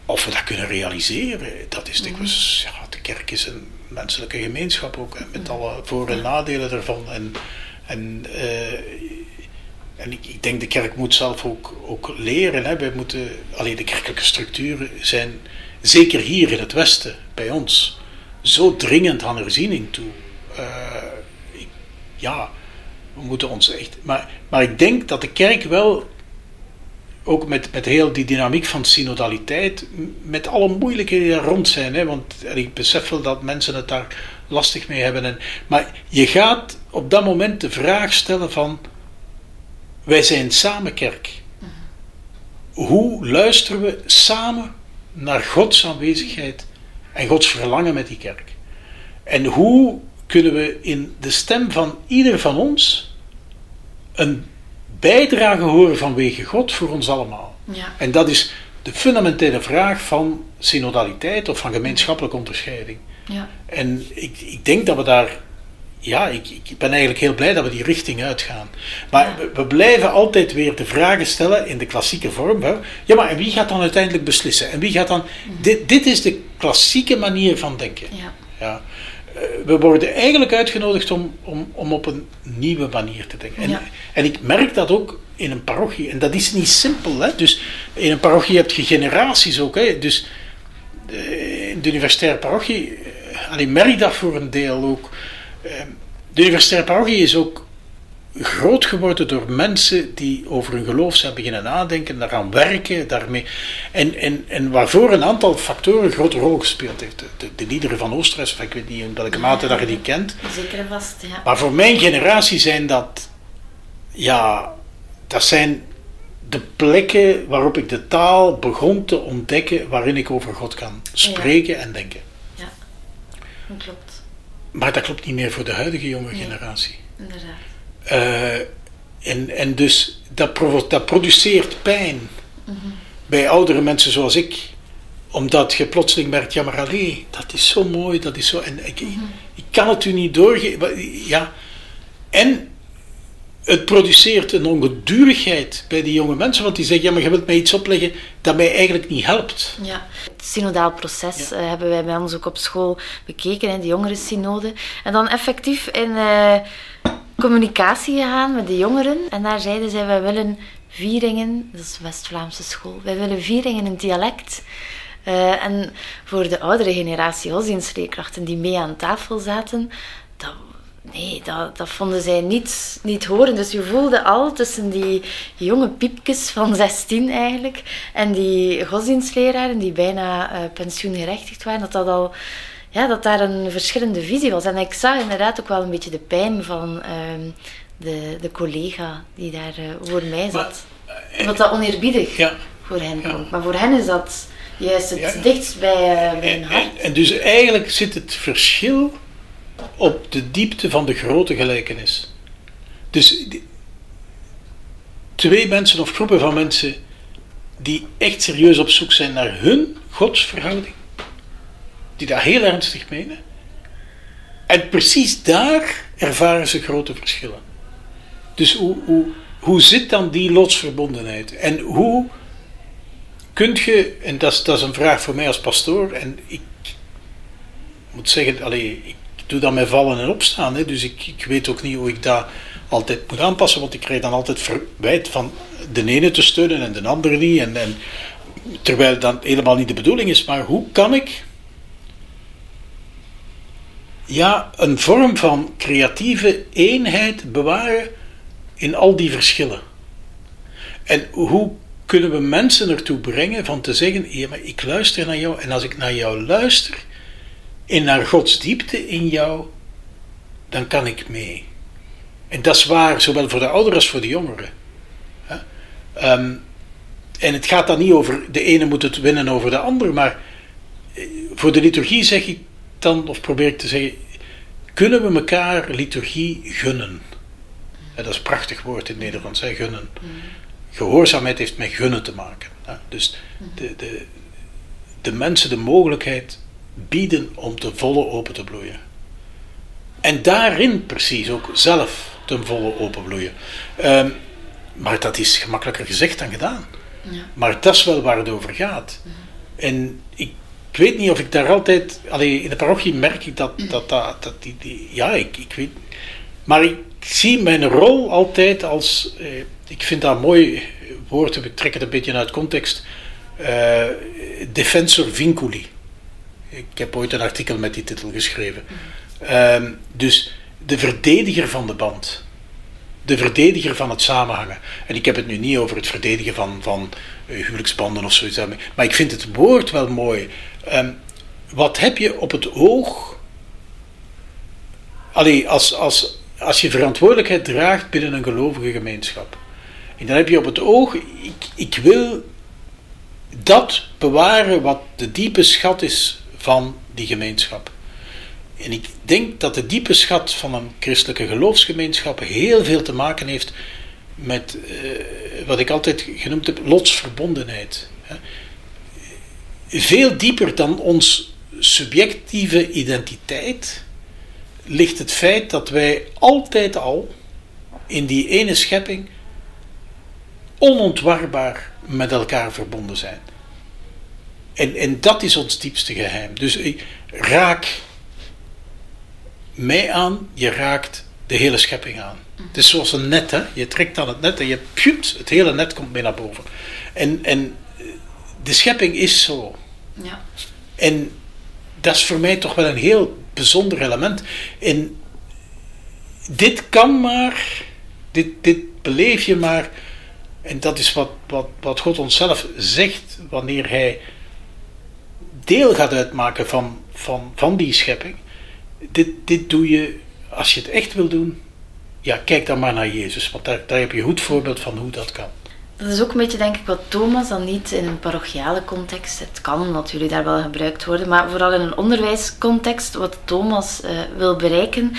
of we dat kunnen realiseren, dat is dikwijls... Ja, de kerk is een menselijke gemeenschap ook, hè, met alle voor- en nadelen ervan. En, en, eh, en ik, ik denk de kerk moet zelf ook, ook leren. Hè. Wij moeten, alleen de kerkelijke structuren zijn, zeker hier in het Westen, bij ons, zo dringend aan herziening toe. Ik- ja, we moeten ons echt. Maar, maar ik denk dat de kerk wel, ook met, met heel die dynamiek van synodaliteit, met alle moeilijkheden die er rond zijn, hè, want ik besef wel dat mensen het daar lastig mee hebben. En, maar je gaat op dat moment de vraag stellen van, wij zijn samen kerk. Hoe luisteren we samen naar Gods aanwezigheid en Gods verlangen met die kerk? En hoe kunnen we in de stem van ieder van ons een bijdrage horen vanwege God voor ons allemaal? Ja. En dat is de fundamentele vraag van synodaliteit of van gemeenschappelijke onderscheiding. Ja. En ik, ik denk dat we daar. Ja, ik, ik ben eigenlijk heel blij dat we die richting uitgaan. Maar Ja. we, we blijven altijd weer de vragen stellen in de klassieke vorm. Hè. Ja, maar en wie gaat dan uiteindelijk beslissen? En wie gaat dan. Dit, dit is de klassieke manier van denken. Ja. Ja. Eh, we worden eigenlijk uitgenodigd om, om, om op een nieuwe manier te denken. En, Ja. en ik merk dat ook in een parochie. En dat is niet simpel. Hè? Dus in een parochie heb je generaties ook. Hè? Dus eh, in de universitaire parochie, eh, allee, merk dat voor een deel ook. Eh, De universitaire parochie is ook groot geworden door mensen die over hun geloof zijn beginnen nadenken, daaraan werken, daarmee. En, en, en waarvoor een aantal factoren een grote rol gespeeld heeft. De, de, de liederen van Oosterhuis, of ik weet niet in welke mate dat je die kent. Zeker en vast, ja. Maar voor mijn generatie zijn dat, ja, dat zijn de plekken waarop ik de taal begon te ontdekken waarin ik over God kan spreken en denken. Ja. Dat klopt, Maar dat klopt niet meer voor de huidige jonge Nee. generatie. inderdaad. Eh, en, en dus dat, provo- dat produceert pijn bij oudere mensen zoals ik. Omdat je plotseling merkt, ja maar allee, dat is zo mooi, dat is zo... En ik, ik kan het u niet doorgeven. Ja. En het produceert een ongedurigheid bij die jonge mensen, want die zeggen, ja maar je wilt mij iets opleggen dat mij eigenlijk niet helpt. Ja. Het synodaal proces eh, hebben wij bij ons ook op school bekeken, hè, de jongerensynode. En dan effectief in eh, communicatie gegaan met de jongeren. En daar zeiden zij, wij willen Vieringen, dat is West-Vlaamse school, wij willen Vieringen in dialect. Eh, en voor de oudere generatie godsdienstleerkrachten die mee aan tafel zaten, dat, nee, dat, dat vonden zij niet, niet horen. Dus je voelde al tussen die jonge piepjes van 16 eigenlijk en die godsdienstleraren die bijna eh, pensioengerechtigd waren, dat dat al ja, dat daar een verschillende visie was. En ik zag inderdaad ook wel een beetje de pijn van ehm, de, de collega die daar eh, voor mij zat. Omdat dat oneerbiedig Ja. voor hen Ja. Maar voor hen is dat juist het Ja. dichtst bij, eh, bij hun En, hart. en, en dus eigenlijk zit het verschil op de diepte van de grote gelijkenis. Dus die- twee mensen of groepen van mensen die echt serieus op zoek zijn naar hun godsverhouding, die dat heel ernstig menen. En precies daar ervaren ze grote verschillen. Dus hoe, hoe, hoe zit dan die lotsverbondenheid? En hoe kunt je, en dat is, dat is een vraag voor mij als pastoor, en ik moet zeggen, allee, ik doe dat met vallen en opstaan, hè, dus ik, ik weet ook niet hoe ik dat altijd moet aanpassen, want ik krijg dan altijd verwijt van de ene te steunen en de andere niet, en, en, terwijl dat helemaal niet de bedoeling is, maar hoe kan ik ja, een vorm van creatieve eenheid bewaren in al die verschillen? En hoe kunnen we mensen ertoe brengen van te zeggen: maar ik luister naar jou en als ik naar jou luister en naar Gods diepte in jou, dan kan ik mee. En dat is waar, zowel voor de ouderen als voor de jongeren. Ehm, en het gaat dan niet over de ene moet het winnen over de ander, maar eh, voor de liturgie zeg ik dan, of probeer ik te zeggen, kunnen we elkaar liturgie gunnen? En dat is een prachtig woord in het Nederlands, hè, gunnen. Gehoorzaamheid heeft met gunnen te maken. Hè. Dus de, de, de mensen de mogelijkheid bieden om te volle open te bloeien. En daarin precies ook zelf ten volle openbloeien. Um, maar dat is gemakkelijker gezegd dan gedaan. Ja. Maar dat is wel waar het over gaat. En ik, ik, weet niet of ik daar altijd. Allee, in de parochie merk ik dat, dat, dat, dat die, die, Ja, ik, ik weet. Maar ik zie mijn rol altijd als. Eh, ik vind dat een mooi woord, ik trek het een beetje uit context. Uh, defensor vinculi. Ik heb ooit een artikel met die titel geschreven. Uh, dus de verdediger van de band de verdediger van het samenhangen. En ik heb het nu niet over het verdedigen van, van uh, huwelijksbanden of zoiets. Maar ik vind het woord wel mooi. Um, wat heb je op het oog? Allee, als, als, als je verantwoordelijkheid draagt binnen een gelovige gemeenschap. En dan heb je op het oog, ik, ik wil dat bewaren wat de diepe schat is van die gemeenschap. En ik denk dat de diepe schat van een christelijke geloofsgemeenschap heel veel te maken heeft met uh, wat ik altijd genoemd heb, lotsverbondenheid. Veel dieper dan ons subjectieve identiteit ligt het feit dat wij altijd al in die ene schepping onontwarbaar met elkaar verbonden zijn. En, en dat is ons diepste geheim. Dus raak mij aan, je raakt de hele schepping aan. Het is zoals een net, hè? je trekt aan het net en je pjupt, het hele net komt mee naar boven. En, en de schepping is zo. Ja. En dat is voor mij toch wel een heel bijzonder element. En dit kan maar, dit, dit beleef je maar, en dat is wat, wat, wat God onszelf zegt wanneer Hij deel gaat uitmaken van, van, van die schepping dit, dit doe je, als je het echt wil doen, ja, kijk dan maar naar Jezus. Want daar, daar heb je een goed voorbeeld van hoe dat kan. Dat is ook een beetje, denk ik, wat Thomas dan niet in een parochiale context. Het kan natuurlijk daar wel gebruikt worden, maar vooral in een onderwijscontext, wat Thomas uh, wil bereiken.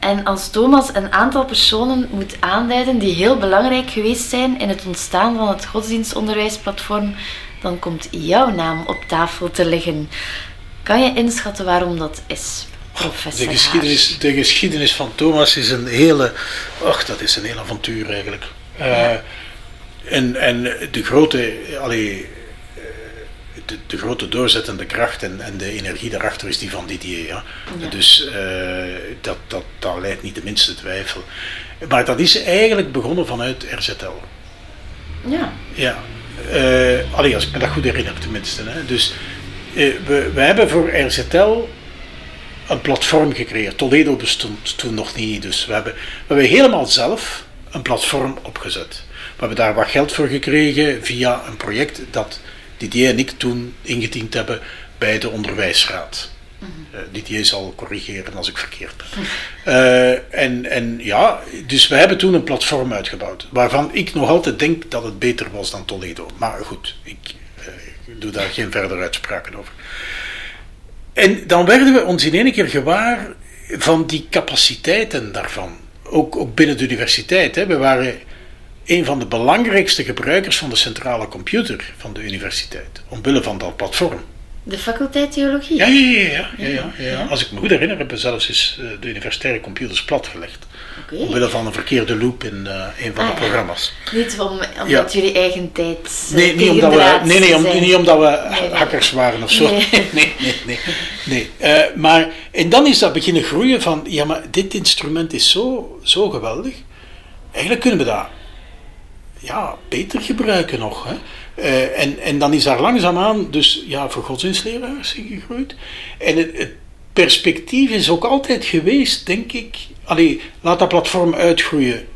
En als Thomas een aantal personen moet aanduiden die heel belangrijk geweest zijn in het ontstaan van het godsdienstonderwijsplatform, dan komt jouw naam op tafel te liggen. Kan je inschatten waarom dat is? De geschiedenis, de geschiedenis van Thomas is een hele. Ach, dat is een heel avontuur eigenlijk. Uh, en, en de grote. Allee, eh, de, de, grote doorzettende kracht en, en, de energie daarachter is die van Didier. Ja. Dus uh, dat, dat, dat leidt niet de minste twijfel. Maar dat is eigenlijk begonnen vanuit RZL. Ja. Ja. Uh, allee, als ik me dat goed herinner tenminste. Hè. Dus we, we hebben voor RZL een platform gecreëerd. Toledo bestond toen nog niet, dus we hebben, we hebben helemaal zelf een platform opgezet. We hebben daar wat geld voor gekregen via een project dat Didier en ik toen ingediend hebben bij de onderwijsraad. Uh, Didier zal corrigeren als ik verkeerd ben. Uh, en, en ja, dus we hebben toen een platform uitgebouwd, waarvan ik nog altijd denk dat het beter was dan Toledo. Maar goed, ik, uh, ik doe daar geen verdere uitspraken over. En dan werden we ons in één keer gewaar van die capaciteiten daarvan. Ook, ook binnen de universiteit. Hè. We waren een van de belangrijkste gebruikers van de centrale computer van de universiteit. Omwille van dat platform. De faculteit theologie? Ja, ja, ja. ja, Als ik me goed herinner, hebben zelfs eens eh, de universitaire computers platgelegd. Omwille van een verkeerde loop in uh, een van ah, de programma's. Niet om, omdat jullie eigen tijd. Nee, niet omdat we, nee, nee, om, niet omdat we hackers waren of zo. Nee, nee, nee. maar, en dan is dat beginnen groeien van: ja, maar dit instrument is zo, zo geweldig. Eigenlijk kunnen we dat ja, beter gebruiken nog. Hè? Uh, en, en dan is daar langzaamaan dus ja, voor godsdienstleraars gegroeid. En het, perspectief is ook altijd geweest, denk ik. Allee, laat dat platform uitgroeien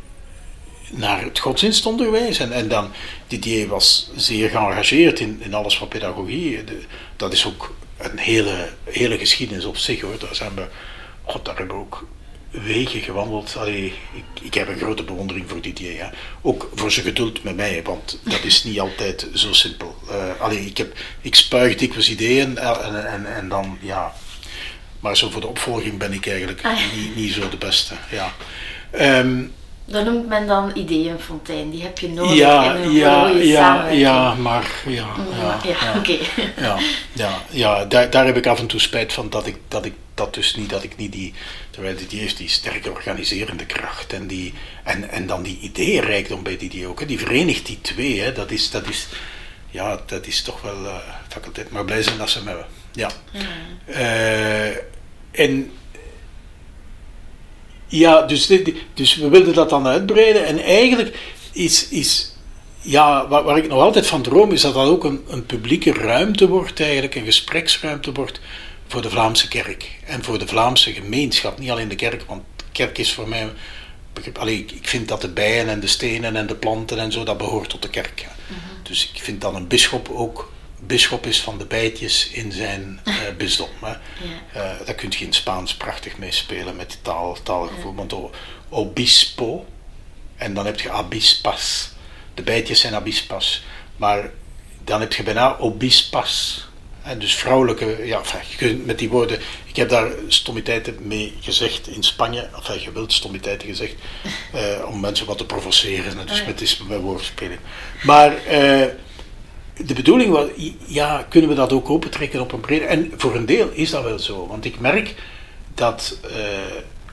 naar het godsdienstonderwijs. En, en dan, Didier was zeer geëngageerd in, in alles van pedagogie. De, dat is ook een hele, hele geschiedenis op zich hoor. Daar, zijn we, God, daar hebben we ook wegen gewandeld. Allee, ik, ik heb een grote bewondering voor Didier. Ja. Ook voor zijn geduld met mij, want dat is niet altijd zo simpel. Uh, allee, ik, heb, ik spuig dikwijls ideeën en, en, en dan, ja... Maar zo voor de opvolging ben ik eigenlijk ah, niet, niet zo de beste. Ja. Um, dat noemt men dan ideeënfontein. Die heb je nodig ja, in een ja, ja, ja, maar ja, mm, ja, ja, ja, oké. ja, ja, ja daar, daar heb ik af en toe spijt van dat ik dat, ik, dat dus niet, dat ik niet die, terwijl die heeft die sterke organiserende kracht en, die, en, en dan die ideeënrijkdom bij die ook, hè, die verenigt die twee, hè, dat is, dat is, ja, dat is toch wel uh, faculteit, maar blij zijn dat ze hem hebben. Ja. Mm. Uh, en ja, dus, dus we wilden dat dan uitbreiden. En eigenlijk is, is ja, waar, waar, ik nog altijd van droom, is dat dat ook een, een publieke ruimte wordt, eigenlijk een gespreksruimte wordt voor de Vlaamse kerk. En voor de Vlaamse gemeenschap, niet alleen de kerk, want de kerk is voor mij. Allee, ik vind dat de bijen en de stenen en de planten en zo, dat behoort tot de kerk. Mhm. Dus ik vind dan een bisschop ook bisschop is van de bijtjes in zijn uh, bisdom. Hè. Ja. Uh, daar kun je in Spaans prachtig mee spelen met die taal, taalgevoel. Ja. Want obispo, en dan heb je abispas. De bijtjes zijn abispas. Maar dan heb je bijna obispas. En dus vrouwelijke, ja, enfin, je kunt met die woorden, ik heb daar stommiteiten mee gezegd in Spanje, enfin, je wilt stommiteiten gezegd, uh, om mensen wat te provoceren, dus oh, ja. met, is, met woordspeling. Maar de bedoeling was, ja, kunnen we dat ook opentrekken op een brede... En voor een deel is dat wel zo, want ik merk dat uh,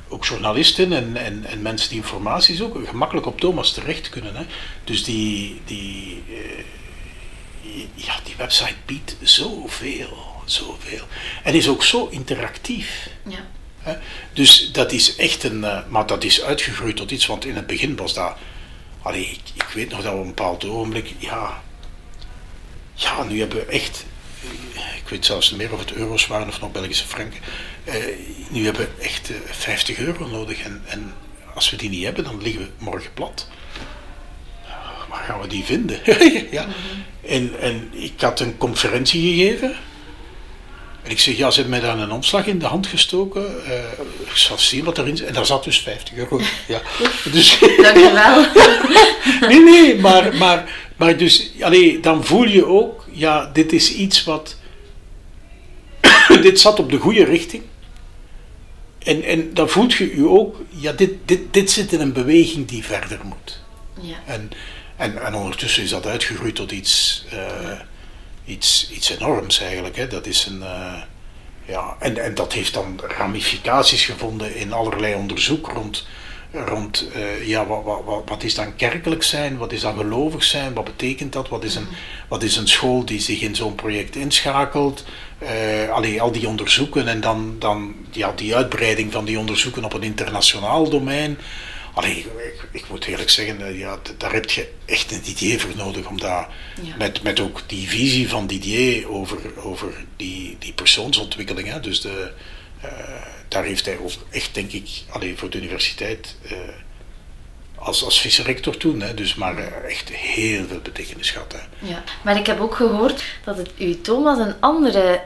ook journalisten en, en, en, mensen die informatie zoeken gemakkelijk op Thomas terecht kunnen. Hè. Dus die, die, uh, ja, die website biedt zoveel, zoveel. En is ook zo interactief. Ja. Hè. Dus dat is echt een... Uh, maar dat is uitgegroeid tot iets, want in het begin was dat... Allee, ik, ik weet nog dat op een bepaald ogenblik... Ja, ja, nu hebben we echt, ik weet zelfs niet meer of het euro's waren of nog Belgische franken. Eh, nu hebben we echt 50 eh, euro nodig. En, en als we die niet hebben, dan liggen we morgen plat. Waar gaan we die vinden? ja. En, en ik had een conferentie gegeven. En ik zeg, ja, ze hebben mij daar een omslag in de hand gestoken. Uh, ik zal zien wat erin zit. En daar zat dus 50 euro. Ja. Dus, Dankjewel. nee, nee, maar, maar, maar dus, allee, dan voel je ook, ja, dit is iets wat. dit zat op de goede richting. En, en dan voelt je je ook, ja, dit, dit, dit zit in een beweging die verder moet. Ja. En, en, en ondertussen is dat uitgegroeid tot iets. Uh, iets, iets enorms eigenlijk. Hè. Dat is een, uh, ja, en, en dat heeft dan ramificaties gevonden in allerlei onderzoek rond, rond uh, ja, wat, wat, wat is dan kerkelijk zijn, wat is dan gelovig zijn, wat betekent dat, wat is een, wat is een school die zich in zo'n project inschakelt. Uh, allee, al die onderzoeken en dan, dan ja, die uitbreiding van die onderzoeken op een internationaal domein. Allee, ik, ik, moet eerlijk zeggen, eh, ja, daar heb je echt een Didier voor nodig. Om daar, ja. met, met ook die visie van Didier over, over die, die persoonsontwikkeling. Hè. Dus de, uh, daar heeft hij ook echt, denk ik, alleen voor de universiteit. Uh, als, als vice-rector toen, hè, dus maar echt heel veel betekenis gehad. Hè. Ja, maar ik heb ook gehoord dat het u Thomas een andere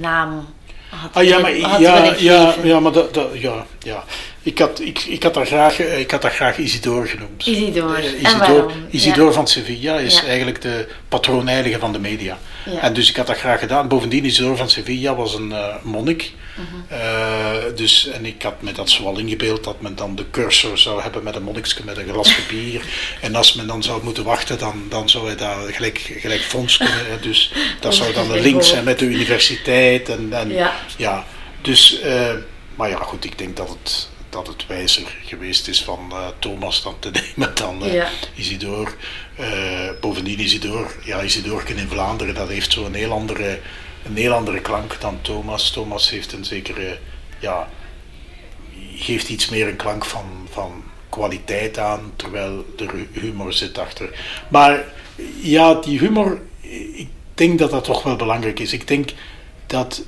naam had. Ah ja, maar, ja, ja, ja, maar dat, dat, ja, ja. Ik had, ik, ik had daar graag, eh, ik had daar graag Isidore genoemd. Isidore. Uh, Isidore, Isidore van Sevilla is ja. eigenlijk de patroonheilige van de media. Ja. En dus ik had dat graag gedaan. Bovendien, Isidore van Sevilla was een uh, monnik. Uh -huh. uh, dus, en ik had me dat zoal ingebeeld dat men dan de cursor zou hebben met een monnikske met een glasje bier. en als men dan zou moeten wachten, dan, dan zou hij daar gelijk, gelijk fonds kunnen. Dus dat zou dan de link zijn met de universiteit. En, en ja. ja. Dus, maar ja, goed, ik denk dat het dat het wijzer geweest is van uh, Thomas dan te nemen dan uh, ja. Isidore. Uh, bovendien Isidore, ja, Isidore in Vlaanderen, dat heeft zo'n heel andere, een heel andere klank dan Thomas. Thomas heeft een zekere, ja, geeft iets meer een klank van, van kwaliteit aan, terwijl er humor zit achter. Maar ja, die humor, ik denk dat dat toch wel belangrijk is. Ik denk dat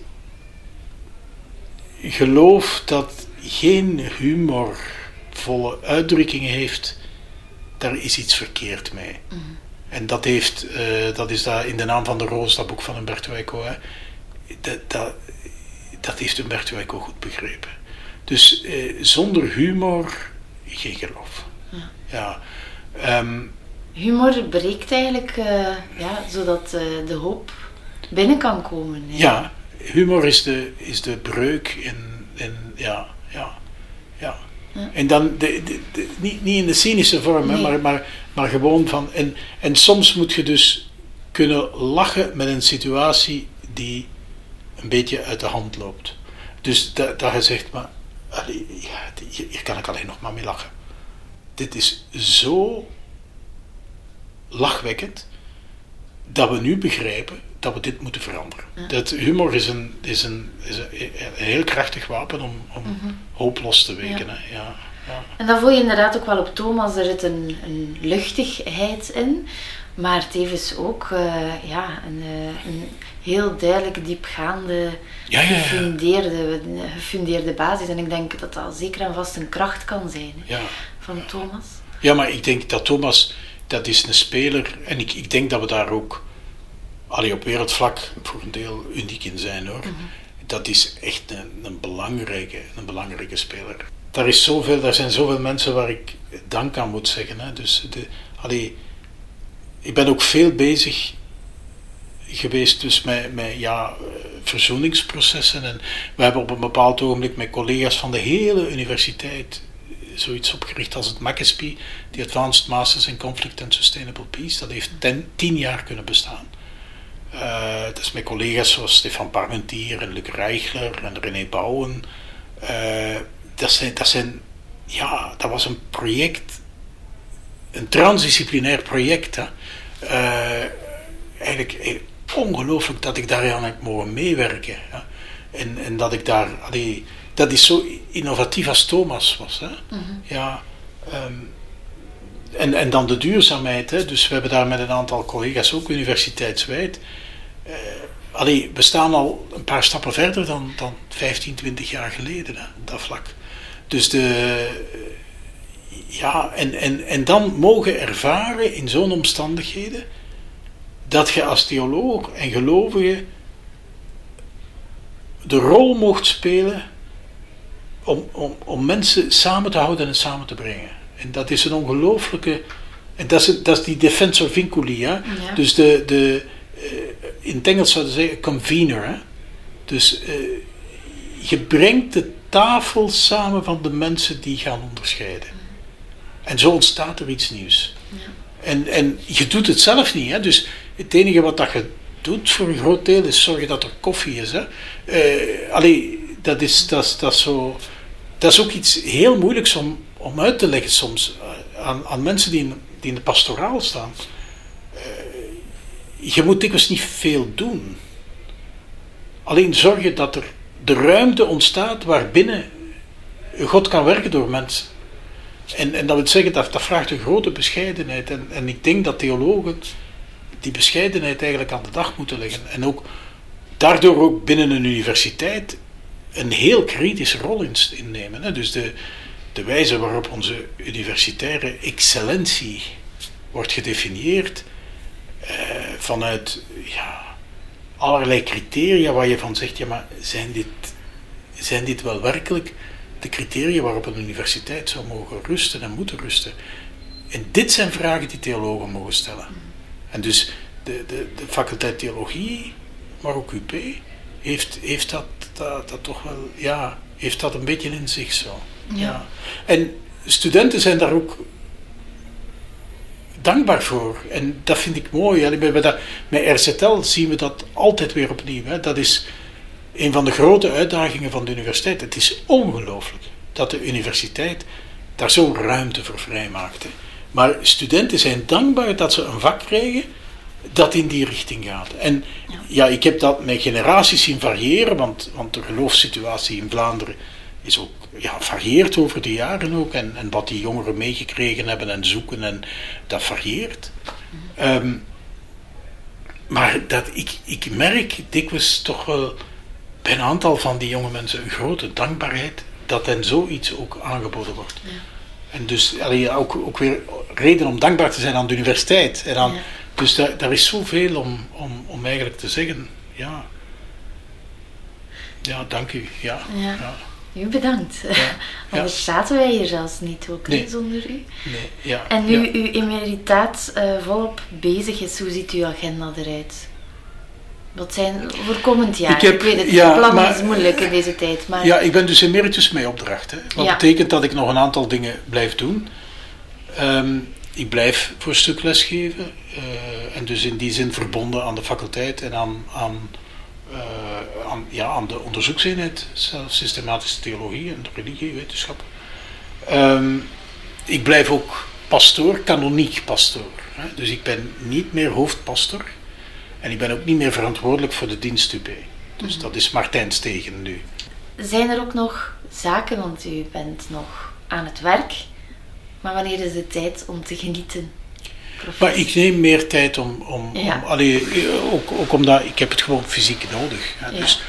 geloof dat geen humorvolle uitdrukkingen heeft, daar is iets verkeerd mee. Mm. En dat, heeft, uh, dat is daar in de naam van de roos, dat boek van Humberto Eco, hè, dat, dat, dat heeft Humberto Eco goed begrepen. Dus eh, zonder humor geen geloof. Ja. ja. Ehm, Humor breekt eigenlijk, eh, ja, zodat eh, de hoop binnen kan komen. hè. ja, humor is de, is de breuk in, in ja, ja, ja. Ja. En dan, de, de, de- niet, niet in de cynische vorm, hè, maar, maar, maar gewoon van. En, en soms moet je dus kunnen lachen met een situatie die een beetje uit de hand loopt. Dus dat, dat je zegt, maar allee, ja, hier, hier kan ik alleen nog maar mee lachen. Dit is zo lachwekkend dat we nu begrijpen dat we dit moeten veranderen. Ja. Dat humor is een, is een, is een, een heel krachtig wapen om, om hoop los te weken. Ja. Hè? Ja, ja. En dat voel je inderdaad ook wel op Thomas. Er zit een, een luchtigheid in, maar tevens ook eh, ja, een, eh, een heel duidelijk diepgaande. Gefundeerde, gefundeerde basis. En ik denk dat dat zeker en vast een kracht kan zijn hè, van Thomas. ja, maar ik denk dat Thomas, dat is een speler, en ik, ik denk dat we daar ook allee, op wereldvlak voor een deel uniek in zijn hoor. Dat is echt een, een, belangrijke, een belangrijke speler. Daar, is zoveel, daar zijn zoveel mensen waar ik dank aan moet zeggen. Hè. Dus de, allee, ik ben ook veel bezig geweest dus met, met ja, verzoeningsprocessen. En we hebben op een bepaald ogenblik met collega's van de hele universiteit zoiets opgericht als het MACSP, die Advanced Masters in Conflict and Sustainable Peace. Dat heeft ten, tien jaar kunnen bestaan. Dat is met collega's zoals Stefan Parmentier en Luc Reichler en René Bouwen. Eh, dat, zijn, dat zijn, ja, dat was een project, een transdisciplinair project. Hè. Eh, eigenlijk, eigenlijk ongelooflijk dat ik daar aan heb mogen meewerken. Hè. En, en dat ik daar, allee, dat is zo innovatief als Thomas was. Hè. Ja, ehm, en, en dan de duurzaamheid. Hè. Dus we hebben daar met een aantal collega's ook universiteitswijd. eh allee, we staan al een paar stappen verder dan, dan 15, 20 jaar geleden, hè, dat vlak. Dus de. Ja, en, en, en dan mogen ervaren in zo'n omstandigheden dat je als theoloog en gelovige de rol mocht spelen om, om, om mensen samen te houden en samen te brengen. En dat is een ongelooflijke. En dat is, dat is die defensor vinculi. Hè? Ja. Dus de, de, eh, in het Engels zouden ze zeggen convener. Hè? Dus eh, je brengt de tafel samen van de mensen die gaan onderscheiden. En zo ontstaat er iets nieuws. En, en je doet het zelf niet. Hè? Dus het enige wat dat je doet voor een groot deel is zorgen dat er koffie is. Hè? Eh, allee, dat is, dat, dat, zo, dat is ook iets heel moeilijks om, om uit te leggen soms eh, aan, aan mensen die in, die in de pastoraal staan. Eh, je moet dikwijls niet veel doen. Alleen zorgen dat er de ruimte ontstaat waarbinnen God kan werken door mensen. En, en dat wil zeggen, dat, dat vraagt een grote bescheidenheid. En, en ik denk dat theologen die bescheidenheid eigenlijk aan de dag moeten leggen. En ook daardoor ook binnen een universiteit een heel kritische rol in- innemen. Hè. Dus de, de wijze waarop onze universitaire excellentie wordt gedefinieerd eh, vanuit ja, allerlei criteria waar je van zegt, ja maar zijn dit, zijn dit wel werkelijk de criteria waarop een universiteit zou mogen rusten en moeten rusten? En dit zijn vragen die theologen mogen stellen. En dus de, de, de faculteit theologie, maar ook UP, heeft, heeft dat, dat, dat toch wel, ja, heeft dat een beetje in zich zo. Ja. En studenten zijn daar ook dankbaar voor. En dat vind ik mooi. Bij- Met RZL zien we dat altijd weer opnieuw. Dat is een van de grote uitdagingen van de universiteit. Het is ongelooflijk dat de universiteit daar zo'n ruimte voor vrijmaakte. Maar studenten zijn dankbaar dat ze een vak krijgen dat in die richting gaat. En ja, ik heb dat met generaties zien variëren, want, want de geloofssituatie in Vlaanderen is ook, ja, varieert over de jaren ook. En, en wat die jongeren meegekregen hebben en zoeken, en dat varieert. Ehm, maar dat, ik, ik merk dikwijls toch wel bij een aantal van die jonge mensen een grote dankbaarheid dat hen zoiets ook aangeboden wordt. En dus allee, ook, ook weer reden om dankbaar te zijn aan de universiteit. En aan, Ja. Dus daar, daar is zoveel om, om, om eigenlijk te zeggen. Ja. Ja, dank u. Ja. Ja. Ja. U bedankt. Anders zaten wij hier zelfs niet ook Nee. zonder u. Nee, ja, En nu ja. uw emeritaat eh, volop bezig is, hoe ziet uw agenda eruit? Wat zijn voor komend jaar? Ik heb- weet het, ja, plannen maar- is moeilijk in deze tijd, maar Ja, ik ben dus emeritus met opdracht. Hè. Wat Ja. betekent dat ik nog een aantal dingen blijf doen. Ehm, ik blijf voor een stuk lesgeven. eh, en dus in die zin verbonden aan de faculteit en aan, aan, eh, aan, ja, aan de onderzoekseenheid, zelfs systematische theologie en religiewetenschap. Ehm, ik blijf ook pastoor, kanoniek pastoor. Hè. Dus ik ben niet meer hoofdpastor. En ik ben ook niet meer verantwoordelijk voor de dienst UP. Dus dat is Martijn Stegen nu. zijn er ook nog zaken, want u bent nog aan het werk. Maar wanneer is het tijd om te genieten? Maar ik neem meer tijd om, om, Ja. om allee, eh, ook, ook omdat ik heb het gewoon fysiek nodig. Hè. Ja. Dus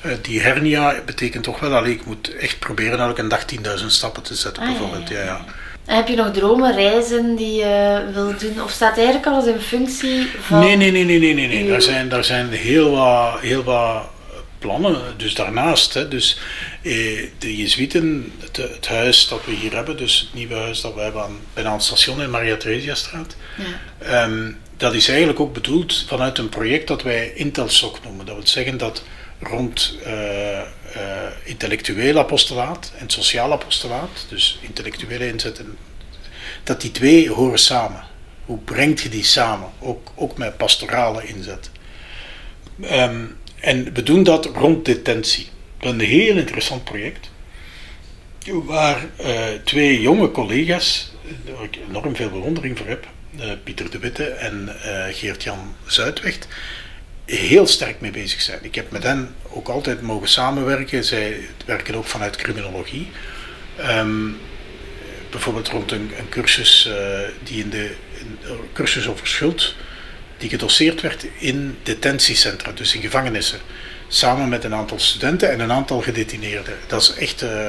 eh, die hernia betekent toch wel, allee, ik moet echt proberen elke dag 10.000 stappen te zetten Ah, bijvoorbeeld. ja, Ja. En heb je nog dromen, reizen die je wilt doen? Of staat eigenlijk alles in functie van... Nee, nee, nee, nee, nee, nee. nee. uw- Daar, zijn, daar zijn heel wat, heel wat plannen, dus daarnaast. Hè. Dus eh, de het, het huis dat we hier hebben, dus het nieuwe huis dat we hebben aan, bijna aan het station in Maria Theresiastraat, Ja. Ehm, dat is eigenlijk ook bedoeld vanuit een project dat wij Intelsoc noemen. Dat wil zeggen dat rond eh, eh, intellectueel apostolaat en sociaal apostolaat, dus intellectuele inzet, en, dat die twee horen samen. Hoe brengt je die samen? Ook, ook met pastorale inzet. Ehm, en we doen dat rond detentie. Een heel interessant project. Waar eh, twee jonge collega's, waar ik enorm veel bewondering voor heb, eh, Pieter de Witte en eh, Geert-Jan Zuidwegt, heel sterk mee bezig zijn. Ik heb met hen ook altijd mogen samenwerken. Zij werken ook vanuit criminologie. Ehm, bijvoorbeeld rond een, cursus die in de een cursus over schuld, die gedoseerd werd in detentiecentra, dus in gevangenissen, samen met een aantal studenten en een aantal gedetineerden. Dat is echt, eh,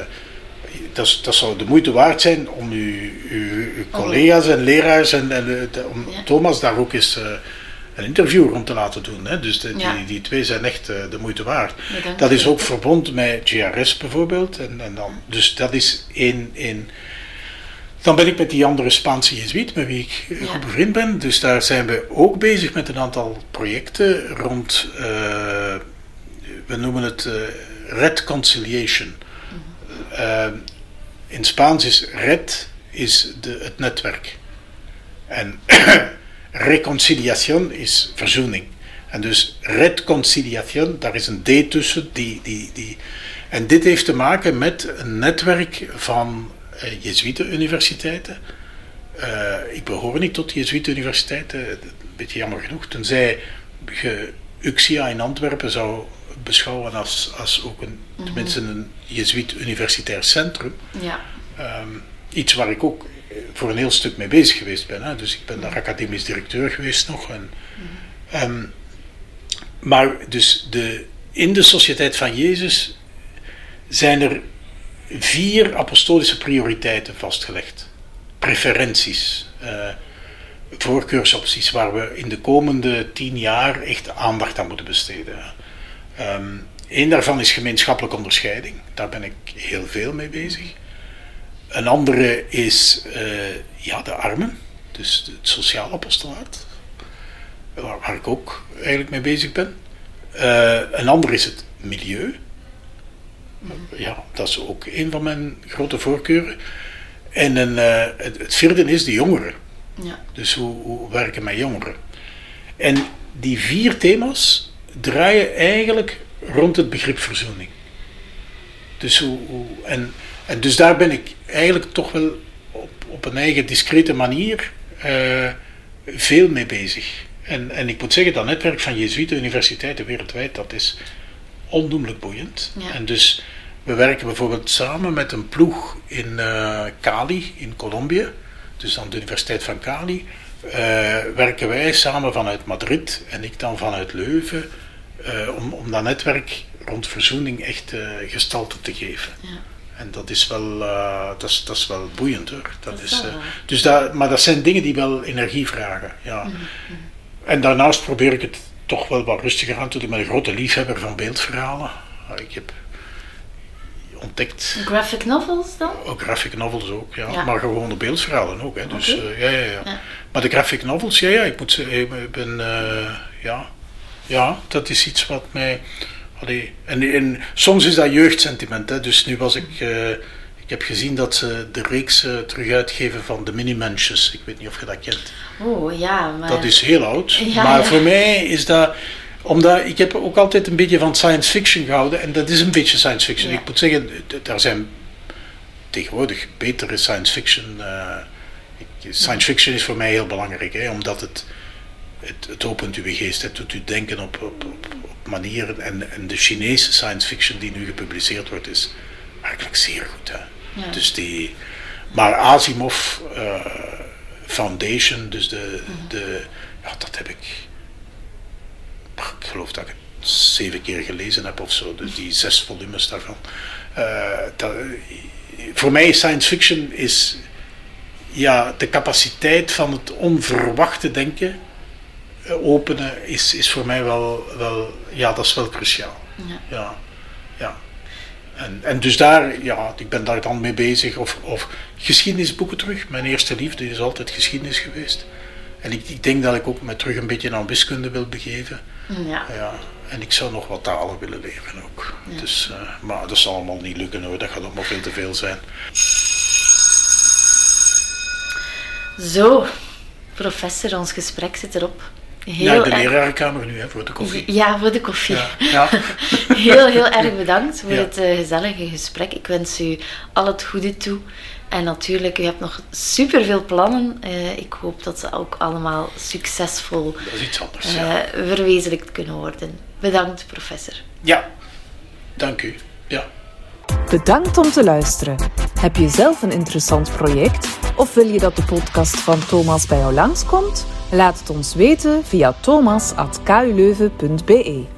dat, is, dat zou de moeite waard zijn om uw, uw, uw collega's en leraars en, en eh, de- om Ja. Thomas daar ook eens eh, een interview rond te laten doen. Hè. Dus de- Ja. die, die twee zijn echt de moeite waard. Dat is ook verbond met GRS bijvoorbeeld. En, en dan, dus dat is één, één. Dan ben ik met die andere Spaanse jezuïet, met wie ik eh, Ja. goed bevriend ben. Dus daar zijn we ook bezig met een aantal projecten rond, eh, we noemen het eh red conciliation. Eh, in Spaans is red is de, het netwerk. En reconciliación is verzoening. En dus reconciliación, daar is een D tussen. Die, die, die. En dit heeft te maken met een netwerk van uh, Jezuïte-universiteiten. Uh, ik behoor niet tot Jezuïte-universiteiten, een beetje jammer genoeg. Tenzij je UXIA in Antwerpen zou beschouwen als, als ook een, mm-hmm. tenminste een Jezuïet-universitair centrum. Ja. Um, iets waar ik ook voor een heel stuk mee bezig geweest ben. Hè. Dus ik ben daar academisch directeur geweest nog. En, mm-hmm. um, maar dus de, in de Sociëteit van Jezus zijn er vier apostolische prioriteiten vastgelegd. Preferenties, uh, voorkeursopties waar we in de komende tien jaar echt aandacht aan moeten besteden. Um, Eén daarvan is gemeenschappelijke onderscheiding. Daar ben ik heel veel mee bezig. Een andere is uh, ja, de armen, dus het sociaal apostolaat, waar, ik ook eigenlijk mee bezig ben. Uh, een ander is het milieu. Ja, dat is ook een van mijn grote voorkeuren. En een, uh, het, het, vierde is de jongeren. Ja. Dus hoe, hoe werken met jongeren. En die vier thema's draaien eigenlijk rond het begrip verzoening. Dus hoe, hoe, en, en dus daar ben ik eigenlijk toch wel op, op een eigen discrete manier uh, veel mee bezig. En, en ik moet zeggen, dat netwerk van Jezuïte universiteiten wereldwijd, dat is ondoenlijk boeiend. Ja. En dus we werken bijvoorbeeld samen met een ploeg in uh, Cali, in Colombia, dus aan de Universiteit van Cali. Uh, werken wij samen vanuit Madrid en ik dan vanuit Leuven uh, om, om dat netwerk rond verzoening echt gestalte te geven. Ja. En dat is wel, dat is, dat is wel boeiend hoor. Dat Dat is, dus dat, maar dat zijn dingen die wel energie vragen. Ja. Mhm, En daarnaast probeer ik het toch wel wat rustiger aan te doen. Ik ben een grote liefhebber van beeldverhalen. Ik heb ontdekt. Graphic novels dan? Ook graphic novels ook, ja. Ja. Maar gewone beeldverhalen ook. Hè. Dus, eh, ja, ja, ja, Ja. Maar de graphic novels, ja, ja ik moet zeggen, ik ben, eh, ja, ja, dat is iets wat mij. Allee, en, en soms is dat jeugdsentiment. Hè. Dus nu was ik. eh, ik heb gezien dat ze de reeks eh, terug uitgeven van de Minimensions. Ik weet niet of je dat kent. Oh ja, maar... Dat is heel oud. Ja, maar ja. voor mij is dat. Omdat ik heb ook altijd een beetje van science fiction gehouden. En dat is een beetje science fiction. Ja. Ik moet zeggen, d- er zijn tegenwoordig betere science fiction. eh, science fiction is voor mij heel belangrijk, hè, omdat het, het, het opent uw geest. Het doet u denken op, op, op, op manieren. En, en de Chinese science fiction die nu gepubliceerd wordt, is werkelijk zeer goed. Hè. Ja. Dus die, maar Asimov eh, Foundation, dus de, de, ja, dat heb ik, ik geloof dat ik het zeven keer gelezen heb of zo, dus die zes volumes daarvan. Eh, dat, voor mij science fiction is, ja, de capaciteit van het onverwachte denken eh, openen is, is voor mij wel, wel, ja, dat is wel cruciaal. Ja, ja. En, en dus daar, ja, ik ben daar dan mee bezig. Of, of geschiedenisboeken terug. Mijn eerste liefde is altijd geschiedenis geweest. En ik, ik denk dat ik ook me terug een beetje aan wiskunde wil begeven. Ja. Ja, en ik zou nog wat talen willen leren ook. Dus, eh, maar dat zal allemaal niet lukken hoor, dat gaat allemaal veel te veel zijn. Zo, professor, ons gesprek zit erop. Heel Naar de erg- lerarenkamer nu, hè, voor de koffie. Ja, voor de koffie. Ja, ja. Heel, heel erg bedankt voor Ja. het eh, gezellige gesprek. Ik wens u al het goede toe. En natuurlijk, u hebt nog superveel plannen. Eh, ik hoop dat ze ook allemaal succesvol dat is iets anders. eh, Ja, verwezenlijkt kunnen worden. Bedankt, professor. ja. dank u. Ja. Bedankt om te luisteren. Heb je zelf een interessant project of wil je dat de podcast van Thomas bij jou langskomt? Laat het ons weten via thomas.kuleuven.be.